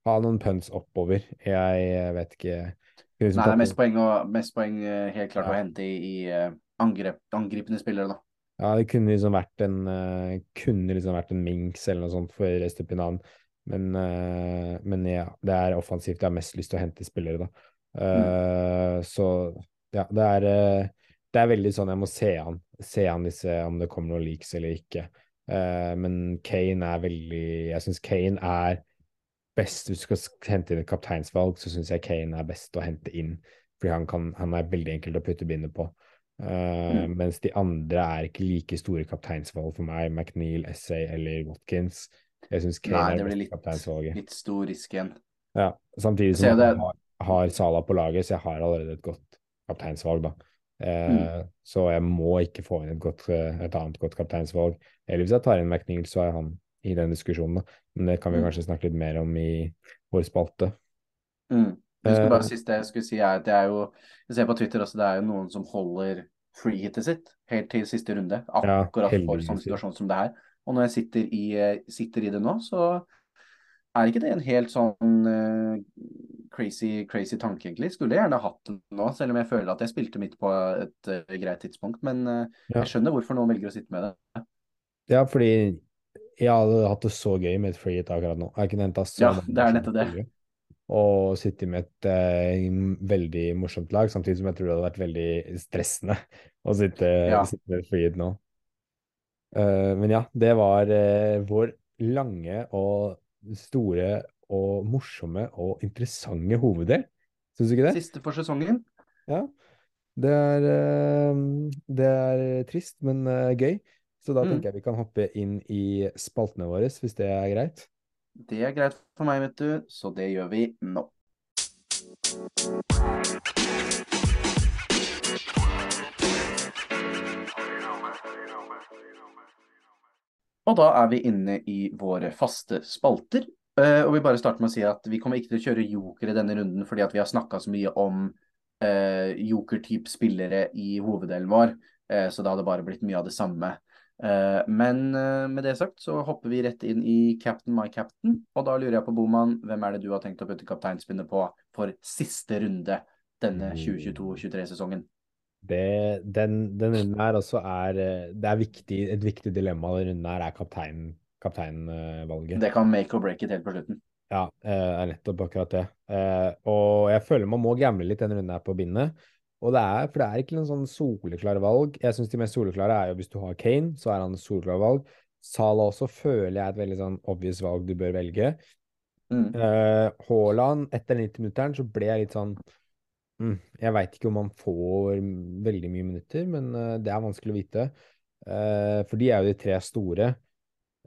ha noen punts oppover. Jeg vet ikke liksom Nei, det er mest poeng, og, mest poeng eh, helt klart å hente i, i eh, angrep, angripende spillere, da. Ja, det kunne liksom vært en eh, kunne liksom vært en Minks eller noe sånt for Estupinan. Men, men ja, det er offensivt jeg har mest lyst til å hente spillere, da. Mm. Så ja, det er Det er veldig sånn jeg må se an. Se an disse om det kommer noen leaks eller ikke. Men Kane er veldig Jeg syns Kane er best Hvis du skal hente inn et kapteinsvalg, så syns jeg Kane er best å hente inn. Fordi han, kan, han er veldig enkelt å putte bindet på. Eh, Mens de andre er ikke like store kapteinsvalg for meg. McNeil, Essay eller Watkins. Jeg syns Kane Nei, er det blir litt, kapteinsvalget. litt stor risk igjen. Ja, samtidig som jeg har, har Sala på laget, så jeg har allerede et godt kapteinsvalg, da. Eh, Så jeg må ikke få inn et, godt, eh, et annet godt kapteinsvalg. Eller hvis jeg tar inn McNeil, så er han i den diskusjonen, da. Men det kan vi Mm. kanskje snakke litt mer om i vår spalte. Mm. Jeg skulle Eh, bare siste jeg skulle si er at det er jo Jeg ser på Twitter også, det er jo noen som holder freehitet sitt helt til siste runde. Ja, Akkurat for sånn situasjon som det her. Og når jeg sitter i, eh, sitter i det nå, så er ikke det en helt sånn uh, crazy, crazy tanke, egentlig. Skulle gjerne hatt den nå, selv om jeg føler at jeg spilte midt på et uh, greit tidspunkt. Men uh, Ja. jeg skjønner hvorfor noen velger å sitte med det. Ja, fordi jeg hadde hatt det så gøy med et free hit akkurat nå. Jeg kunne henta så Ja, mange det er nettopp det. Og sitte med et eh, veldig morsomt lag, samtidig som jeg tror det hadde vært veldig stressende å sitte, Ja. sitte med et free hit nå. Uh, men ja, det var uh, vår lange og store og morsomme og interessante hoveddel. Syns du ikke det? Siste for sesongen. Ja. Det er, uh, det er trist, men gøy. Så da Mm. tenker jeg vi kan hoppe inn i spaltene våre, hvis det er greit. Det er greit for meg, vet du, så det gjør vi nå. Og da er vi inne i våre faste spalter. Uh, og vi bare starter med å si at vi kommer ikke til å kjøre joker i denne runden fordi at vi har snakka så mye om uh, joker-type spillere i hoveddelen vår, Uh, så da hadde det bare blitt mye av det samme. Eh, men eh, med det sagt så hopper vi rett inn i Captain my captain, og da lurer jeg på, Boman, hvem er det du har tenkt å putte kapteinspinnet på for siste runde denne 2022-23-sesongen? Det, den, den runden her også er eh, Det er viktig, et viktig dilemma den runden her er kaptein, kapteinvalget. Det kan make or break it helt på slutten. Ja, det er nettopp akkurat det. Og jeg føler man må gamble litt denne runden her på bindet. Og det er, for det er ikke noen sånn soleklare valg. Jeg syns de mest soleklare er jo hvis du har Kane, så er han et soleklart valg. Salah også føler jeg er et veldig sånn obvious valg du bør velge. Mm. uh, Haaland, etter 90-minutteren så ble jeg litt sånn mm, Jeg veit ikke om han får veldig mye minutter, men uh, det er vanskelig å vite. Uh, for de er jo de tre store.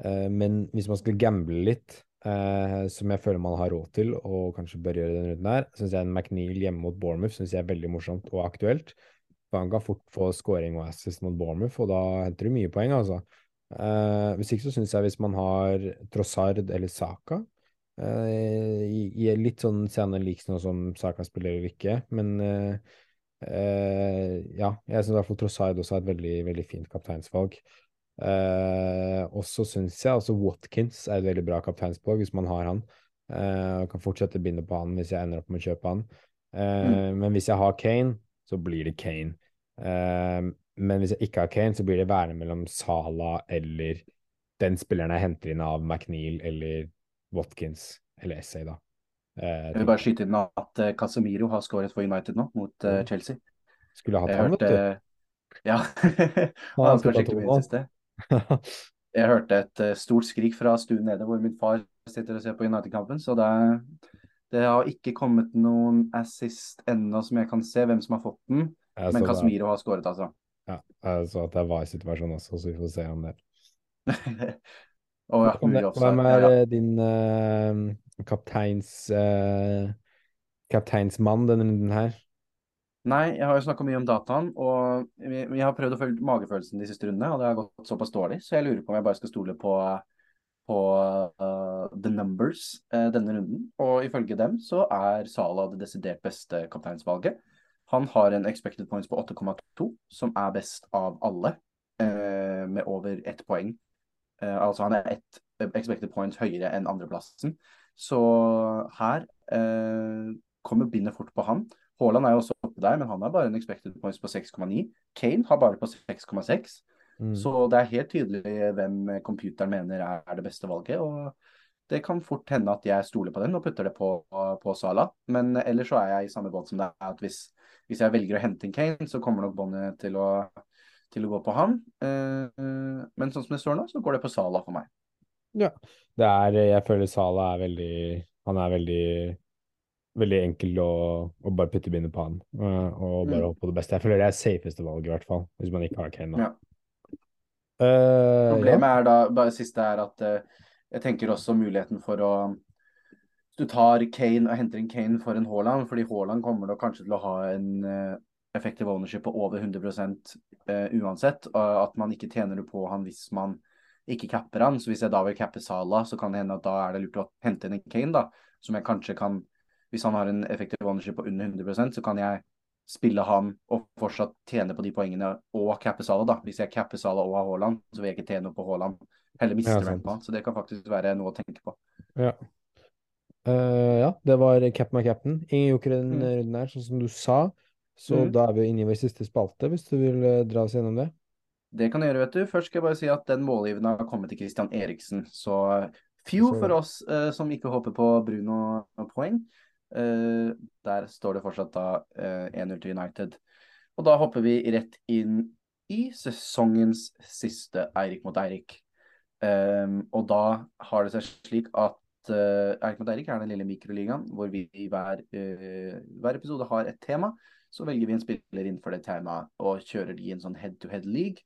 Eh, men hvis man skal gamble litt, eh, som jeg føler man har råd til, og kanskje bør gjøre den runden her, syns jeg en McNeil hjemme mot Bournemouth synes jeg er veldig morsomt og aktuelt. For han kan fort få scoring og assist mot Bournemouth, og da henter du mye poeng, altså. Uh, hvis ikke så syns jeg hvis man har Trossard eller Saka uh, i, i litt sånn scene liks nå som Saka spiller eller ikke, men ja, jeg syns i hvert fall Trossard også er et veldig, veldig fint kapteinsvalg. Eh, og så syns jeg også Watkins er et veldig bra kapteinsvalg hvis man har han. Eh, kan fortsette å binde på han hvis jeg ender opp med å kjøpe han. Eh, Men hvis jeg har Kane, så blir det Kane. Eh, men hvis jeg ikke har Kane, så blir det værende mellom Salah eller den spilleren jeg henter inn av McNeil eller Watkins eller Essay, da. Eh, Jeg vil bare skyte inn at Casamiro Casemiro har skåret for United nå, mot eh, Mm. Chelsea. skulle hatt han, vet du. [LAUGHS] Ja. Han har skåret skikkelig mye i det siste. Jeg hørte et eh, stort skrik fra stuen nede hvor min far sitter og ser på United-kampen, så det, det har ikke kommet noen assist ennå som jeg kan se hvem som har fått den, men Casemiro har skåret, altså. Ja, jeg så at det var i situasjonen også, så vi får se om det. [LAUGHS] Og ja, Hvem er, Ja, er ja. eh, din uh, kapteins uh, kapteinsmann denne runden her? Nei, jeg har jo snakka mye om dataen, og vi- vi, har prøvd å følge magefølelsen de siste rundene, og det har gått såpass dårlig, så jeg lurer på om jeg bare skal stole på, på uh, The Numbers uh, denne runden, og ifølge dem så er Salah det desidert beste kapteinsvalget. Han har en expected points på 8,2, som er best av alle, uh, med over ett poeng. Altså han er ett expected points høyere enn andreplassen. Så her kommer bindet fort på han. Haaland er jo også oppe der, men han har bare en expected points på 6,9. Kane har bare på 6,6. Mm. Så det er helt tydelig hvem computeren mener er det beste valget. og det kan fort hende at jeg stoler på den og putter det på, på Sala. Men ellers så er jeg i samme båt som er at hvis, hvis jeg velger å hente inn Kane, så kommer nok båndet til, til, å gå på han. Uh, men sånn som det står nå, så går det på Sala for meg. Ja. Det er, jeg føler Sala er veldig Han er veldig veldig enkel å, å bare putte bindet på han uh, og bare mm. håpe på det beste. Jeg føler det er safeste valget, i hvert fall, hvis man ikke har Kane. Ja. Uh, Problemet ja. er da, bare siste er at uh, jeg tenker også muligheten for å Du tar Kane og henter inn Kane for en Haaland, fordi Haaland kommer da kanskje til å ha en uh, effektiv ownership på over 100 uh, uansett. Og at man ikke tjener det på han hvis man ikke capper han. Så hvis jeg da vil cappe Sala, så kan det hende at da er det lurt å hente inn en Kane, da. Som jeg kanskje kan Hvis han har en effektiv ownership på under 100% så kan jeg spille han og fortsatt tjene på de poengene og cappe Sala, da. Hvis jeg capper Sala og har Haaland, så vil jeg ikke tjene på Haaland. Heller miste ja, på han. Så det kan faktisk være noe å tenke på. Ja. Uh, ja, det var cap my cap'n. Ingen jokere den mm. runden her, sånn som du sa. Så mm. da er vi inne i vår siste spalte, hvis du vil uh, dra oss gjennom det. Det kan jeg gjøre, vet du. Først skal jeg bare si at den målgivende har kommet til Christian Eriksen. Så few for oss uh, som ikke håper på Bruno-poeng. Der står det fortsatt da 1-0 til United. Og da hopper vi rett inn i sesongens siste Eirik mot Eirik. Um, og da har det seg slik at uh, Erik mot Eirik er den lille mikroligaen hvor vi i hver, uh, hver, episode har et tema. Så velger vi en spiller innenfor det temaet og kjører de i en sånn head-to-head-league.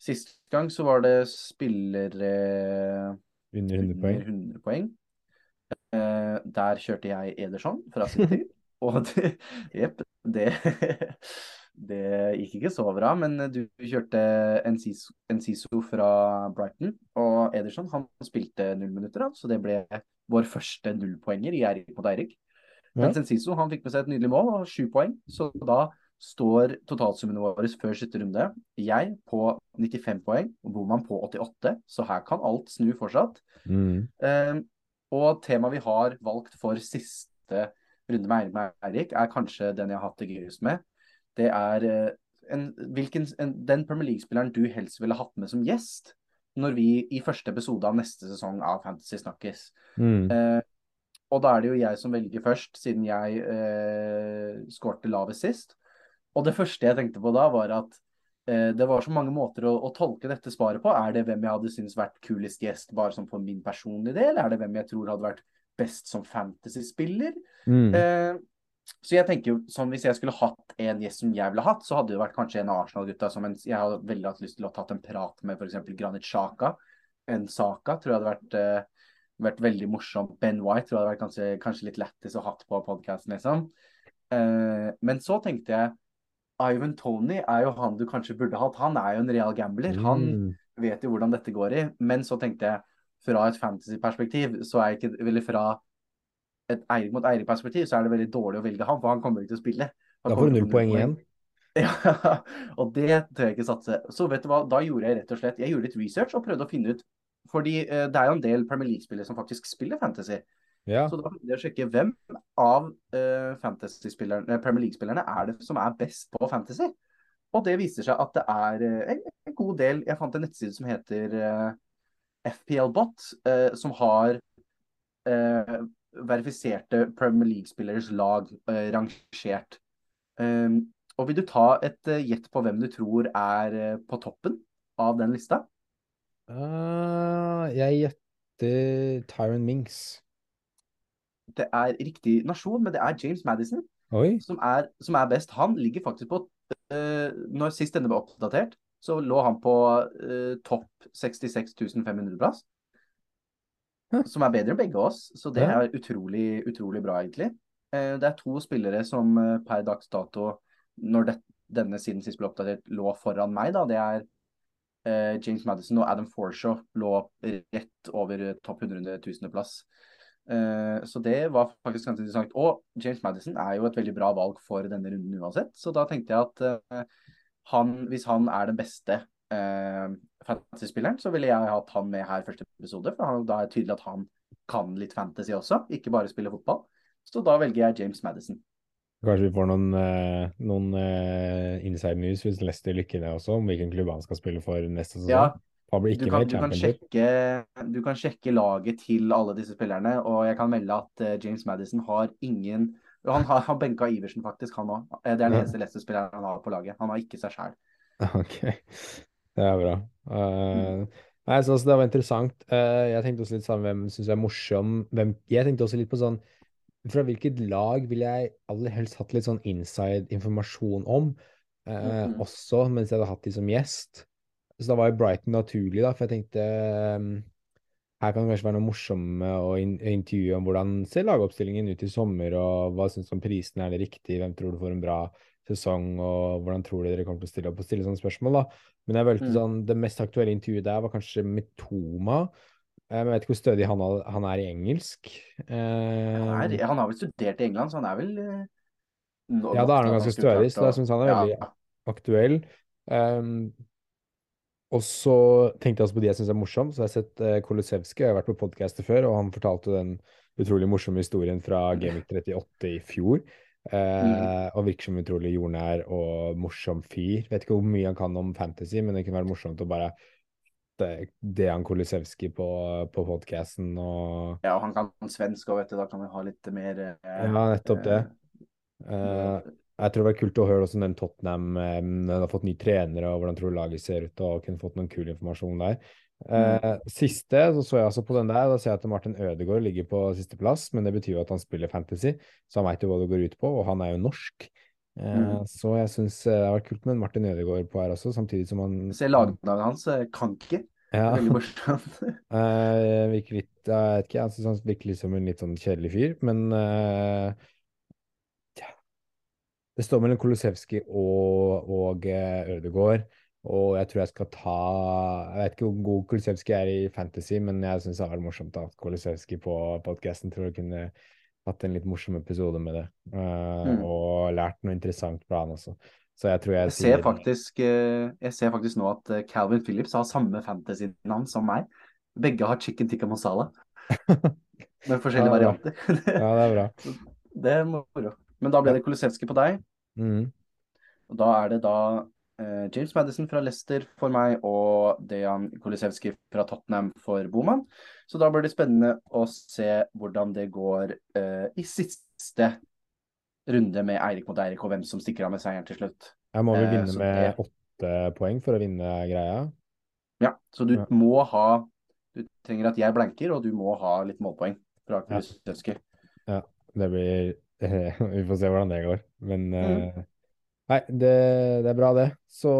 Sist gang så var det spillere under 100 poeng. 100 poeng. Uh, der kjørte jeg Ederson fra [LAUGHS] City. og det, jepp, det [LAUGHS] det gikk ikke så bra, men du kjørte Enciso fra Brighton. Og Ederson han spilte null minutter, så det ble vår første nullpoenger i Eirik mot Eirik. Mens Enciso han fikk med seg et nydelig mål og sju poeng. Så da står totalsummen vår før siste runde. Jeg på 95 poeng, og Boman på 88, så her kan alt snu fortsatt. Mm. Um, og temaet vi har valgt for siste runde med Eirik, er kanskje den jeg har hatt det gøyest med det er eh, en, hvilken, en, den Premier League-spilleren du helst ville hatt med som gjest når vi i første episode av neste sesong av Fantasy snakkes. Mm. Eh, og da er det jo jeg som velger først, siden jeg eh, skårte lavest sist. Og det første jeg tenkte på da, var at det var så mange måter å, å, tolke dette svaret på. Er det hvem jeg hadde syntes vært kulest gjest, bare som på min personlige del? Er det hvem jeg tror hadde vært best som fantasy-spiller? Mm. Eh, så jeg tenker jo, sånn Hvis jeg skulle hatt en gjest som jeg ville hatt, så hadde det vært kanskje en Arsenal-gutta som en, jeg hadde veldig hatt lyst til å tatt en prat med f.eks. Granit Sjaka. En Saka tror jeg hadde vært, eh, vært veldig morsomt. Ben White tror jeg hadde vært kanskje, kanskje litt lættis å hatt på podkasten, liksom. Eh, men så tenkte jeg Ivan Tony er jo han du kanskje burde hatt. Han er jo en real gambler. Han mm. vet jo hvordan dette går i. Men så tenkte jeg fra et fantasy-perspektiv, så er ikke Eller fra et Eirik mot Eirik-perspektiv, så er det veldig dårlig å velge ham, for han kommer ikke til å spille. Han da får du null poeng igjen. [LAUGHS] Ja, og det tør jeg ikke satse. Så vet du hva, da gjorde jeg rett og slett Jeg gjorde litt research og prøvde å finne ut Fordi uh, det er jo en del Premier League-spillere som faktisk spiller fantasy. Ja. Så da prøvde jeg å sjekke hvem av uh, Premier League-spillerne er det som er best på fantasy. Og det viser seg at det er uh, en, en, god del Jeg fant en nettside som heter FPLBot, som har verifiserte Premier League-spilleres lag eh, rangert. Um, og Vil du ta et uh, gjett på hvem du tror er uh, på toppen av den lista? Uh, jeg gjetter Tyron Minks. Det er riktig nasjon, men det er James Madison som er, som er, best. Han ligger faktisk på Når sist denne ble oppdatert, så lå han på topp 66 500 plass. Som er bedre enn begge oss. Så det er utrolig, utrolig bra, egentlig. Eh, det er to spillere som per dags dato, når det, denne siden sist ble oppdatert, lå foran meg. da, Det er James Madison og Adam Forshaw lå rett over topp 100 000.-plass. Eh, så det var faktisk ganske interessant. Og James Madison er jo et veldig bra valg for denne runden uansett. Så da tenkte jeg at eh, han, hvis han er den beste eh, fantasy-spilleren, så ville jeg hatt han med her første episode. For han, da er det tydelig at han kan litt fantasy også, ikke bare spille fotball. Så da velger jeg James Madison. Kanskje vi får noen, eh, noen inside news hvis Lester lykker ned også, om hvilken klubb han skal spille for neste sesong. Ja, Han ikke du kan, med i du, kan sjekke, du kan sjekke laget til alle disse spillerne, og jeg kan melde at uh, James Madison har ingen Han har, har benka Iversen, faktisk, han òg. Det er den eneste Leicester-spilleren han har på laget. Han har ikke seg sjæl. [LAUGHS] Ok, det er bra. Eh, nei, så, altså, det var interessant. Uh, jeg tenkte også litt sånn hvem syns jeg er morsom. Hvem, jeg tenkte også litt på sånn Fra hvilket lag vil jeg aller helst hatt litt sånn inside informasjon om? Uh, mm -hmm. Også mens jeg hadde hatt de som gjest. Så da var jo Brighton naturlig, da, for jeg tenkte um, her kan det kanskje være noe morsomme å in intervjue om hvordan ser lagoppstillingen ut i sommer, og hva syns du om prisene, er det riktig, hvem tror du får en bra sesong, og hvordan tror du dere kommer til å stille opp og stille sånne spørsmål, da. Men jeg følte Mm. sånn, det mest aktuelle intervjuet der var kanskje med Toma. Eh, jeg vet ikke hvor stødig han, han er i engelsk. Han, Eh, er- han har vel studert i England, så han er vel eh, nå- Ja, da er han ganske stødig, så jeg syns han er Ja, veldig aktuell. Um, og så tenkte jeg også på de jeg syns er morsom. Så jeg har sett uh, Kolosevskij, jeg har vært på podkaster før, og han fortalte den utrolig morsomme historien fra Gameweek 38 i fjor. Eh, Og virker som en utrolig jordnær og morsom fyr. Vet ikke hvor mye han kan om fantasy, men det kunne være morsomt å bare det, det han Kolosevskij på, på podcasten og ja, og han kan svensk òg, vet du. Da kan vi ha litt mer eh, Ja, nettopp det. eh, Eh, jeg tror det var kult å høre hvordan den Tottenham den når de har fått ny trenere, og hvordan tror du laget ser ut, og kunne fått noen kul informasjon der. Eh, Siste så så jeg altså på den der, da ser jeg at Martin Ødegaard ligger på sisteplass, men det betyr jo at han spiller fantasy, så han veit jo hva det går ut på, og han er jo norsk. Eh, Mm. Så jeg syns det har vært kult med Martin Ødegaard på her også, samtidig som han Se lagnavnet hans, eh, Kanki. ja, Veldig morsomt. [LAUGHS] eh, virker litt Jeg vet ikke, jeg syns han virker litt som en litt sånn kjedelig fyr, men eh, tja. Det står mellom Kolosevskij og, og eh, Ødegaard, og jeg tror jeg skal ta Jeg vet ikke hvor god Kolosevskij er i fantasy, men jeg syns det vært morsomt å ha Kolosevskij på podkasten. Tror jeg kunne hatt en litt morsom episode med det, Uh, Mm. og lært noe interessant fra han også. Så jeg tror jeg Jeg ser faktisk, eh, jeg ser faktisk nå at Calvin Phillips har samme fantasy-navn som meg. Begge har chicken tikka masala, [LAUGHS] med forskjellige Ja, varianter. Ja, det er bra. [LAUGHS] Det er moro. Men da ble det Kolosevskij på deg. Mm. Og da er det da eh, James Madison fra Leicester for meg og Dejan Kolosevskij fra Tottenham for Boman. Så da blir det spennende å se hvordan det går eh, i siste runde med Eirik mot Eirik, og hvem som stikker av med seieren til slutt. Jeg må vel Eh, vinne så med det- åtte poeng for å vinne greia. Ja, så du Ja. må ha Du trenger at jeg blanker, og du må ha litt målpoeng fra Ja. ja, Det blir [LAUGHS] Vi får se hvordan det går. Men Mm. eh, Nei, det, det er bra, det. Så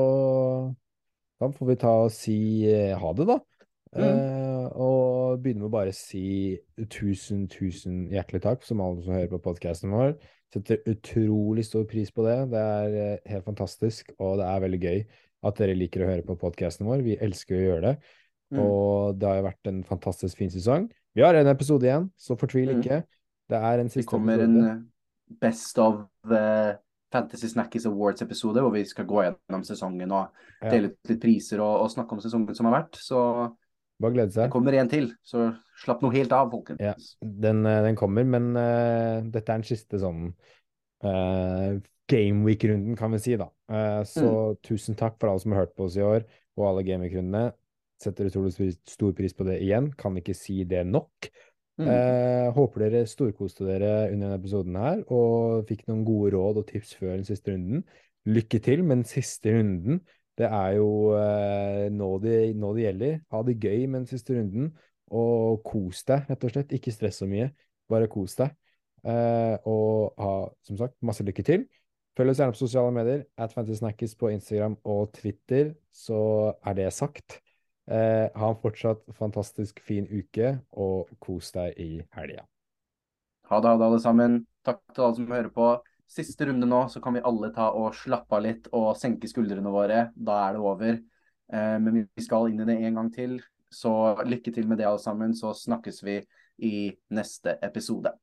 da får vi ta og si eh, ha det, da. Mm. Eh, og begynne med å bare si tusen, tusen hjertelig takk, som alle som hører på podkasten vår. Setter utrolig stor pris på det. Det er eh, helt fantastisk, og det er veldig gøy at dere liker å høre på podkasten vår. Vi elsker å gjøre det. Mm. Og det har jo vært en fantastisk fin sesong. Vi har en episode igjen, så fortvil Mm. Det er en Det siste kommer en episode. en Best of eh, Fantasy Snackies Awards-episode, hvor vi skal gå gjennom sesongen og Ja. dele ut litt priser og, og snakke om sesongen som har vært. Så Bare glede det seg. kommer en til, så slapp noe helt av, folkens. Ja. Den, eh, den kommer, men uh, dette er den siste sånn uh, Gameweek-runden, kan vi si, da. Uh, så tusen takk for alle som har hørt på oss i år, og alle Gameweek-rundene. Setter utrolig stor pris på det igjen. Kan ikke si det nok. Mm. Eh, håper dere storkoste dere under denne episoden her, og fikk noen gode råd og tips før den siste runden. Lykke til med den siste runden. Det er jo eh, nå, det, nå det gjelder. Ha det gøy med den siste runden, og kos deg, rett og slett. Ikke stress så mye, bare kos deg. Eh, og ha, som sagt, masse lykke til. Følg oss gjerne på sosiale medier, at Fantasysnackis på Instagram og Twitter, så er det sagt. Eh, ha en fortsatt fantastisk fin uke, og kos deg i helga. Ha det, ha det, alle sammen. Takk til alle som hører på. Siste runde nå, så kan vi alle ta og slappe av litt og senke skuldrene våre. Da er det over. Eh, men vi skal inn i det en gang til. Så lykke til med det, alle sammen. Så snakkes vi i neste episode.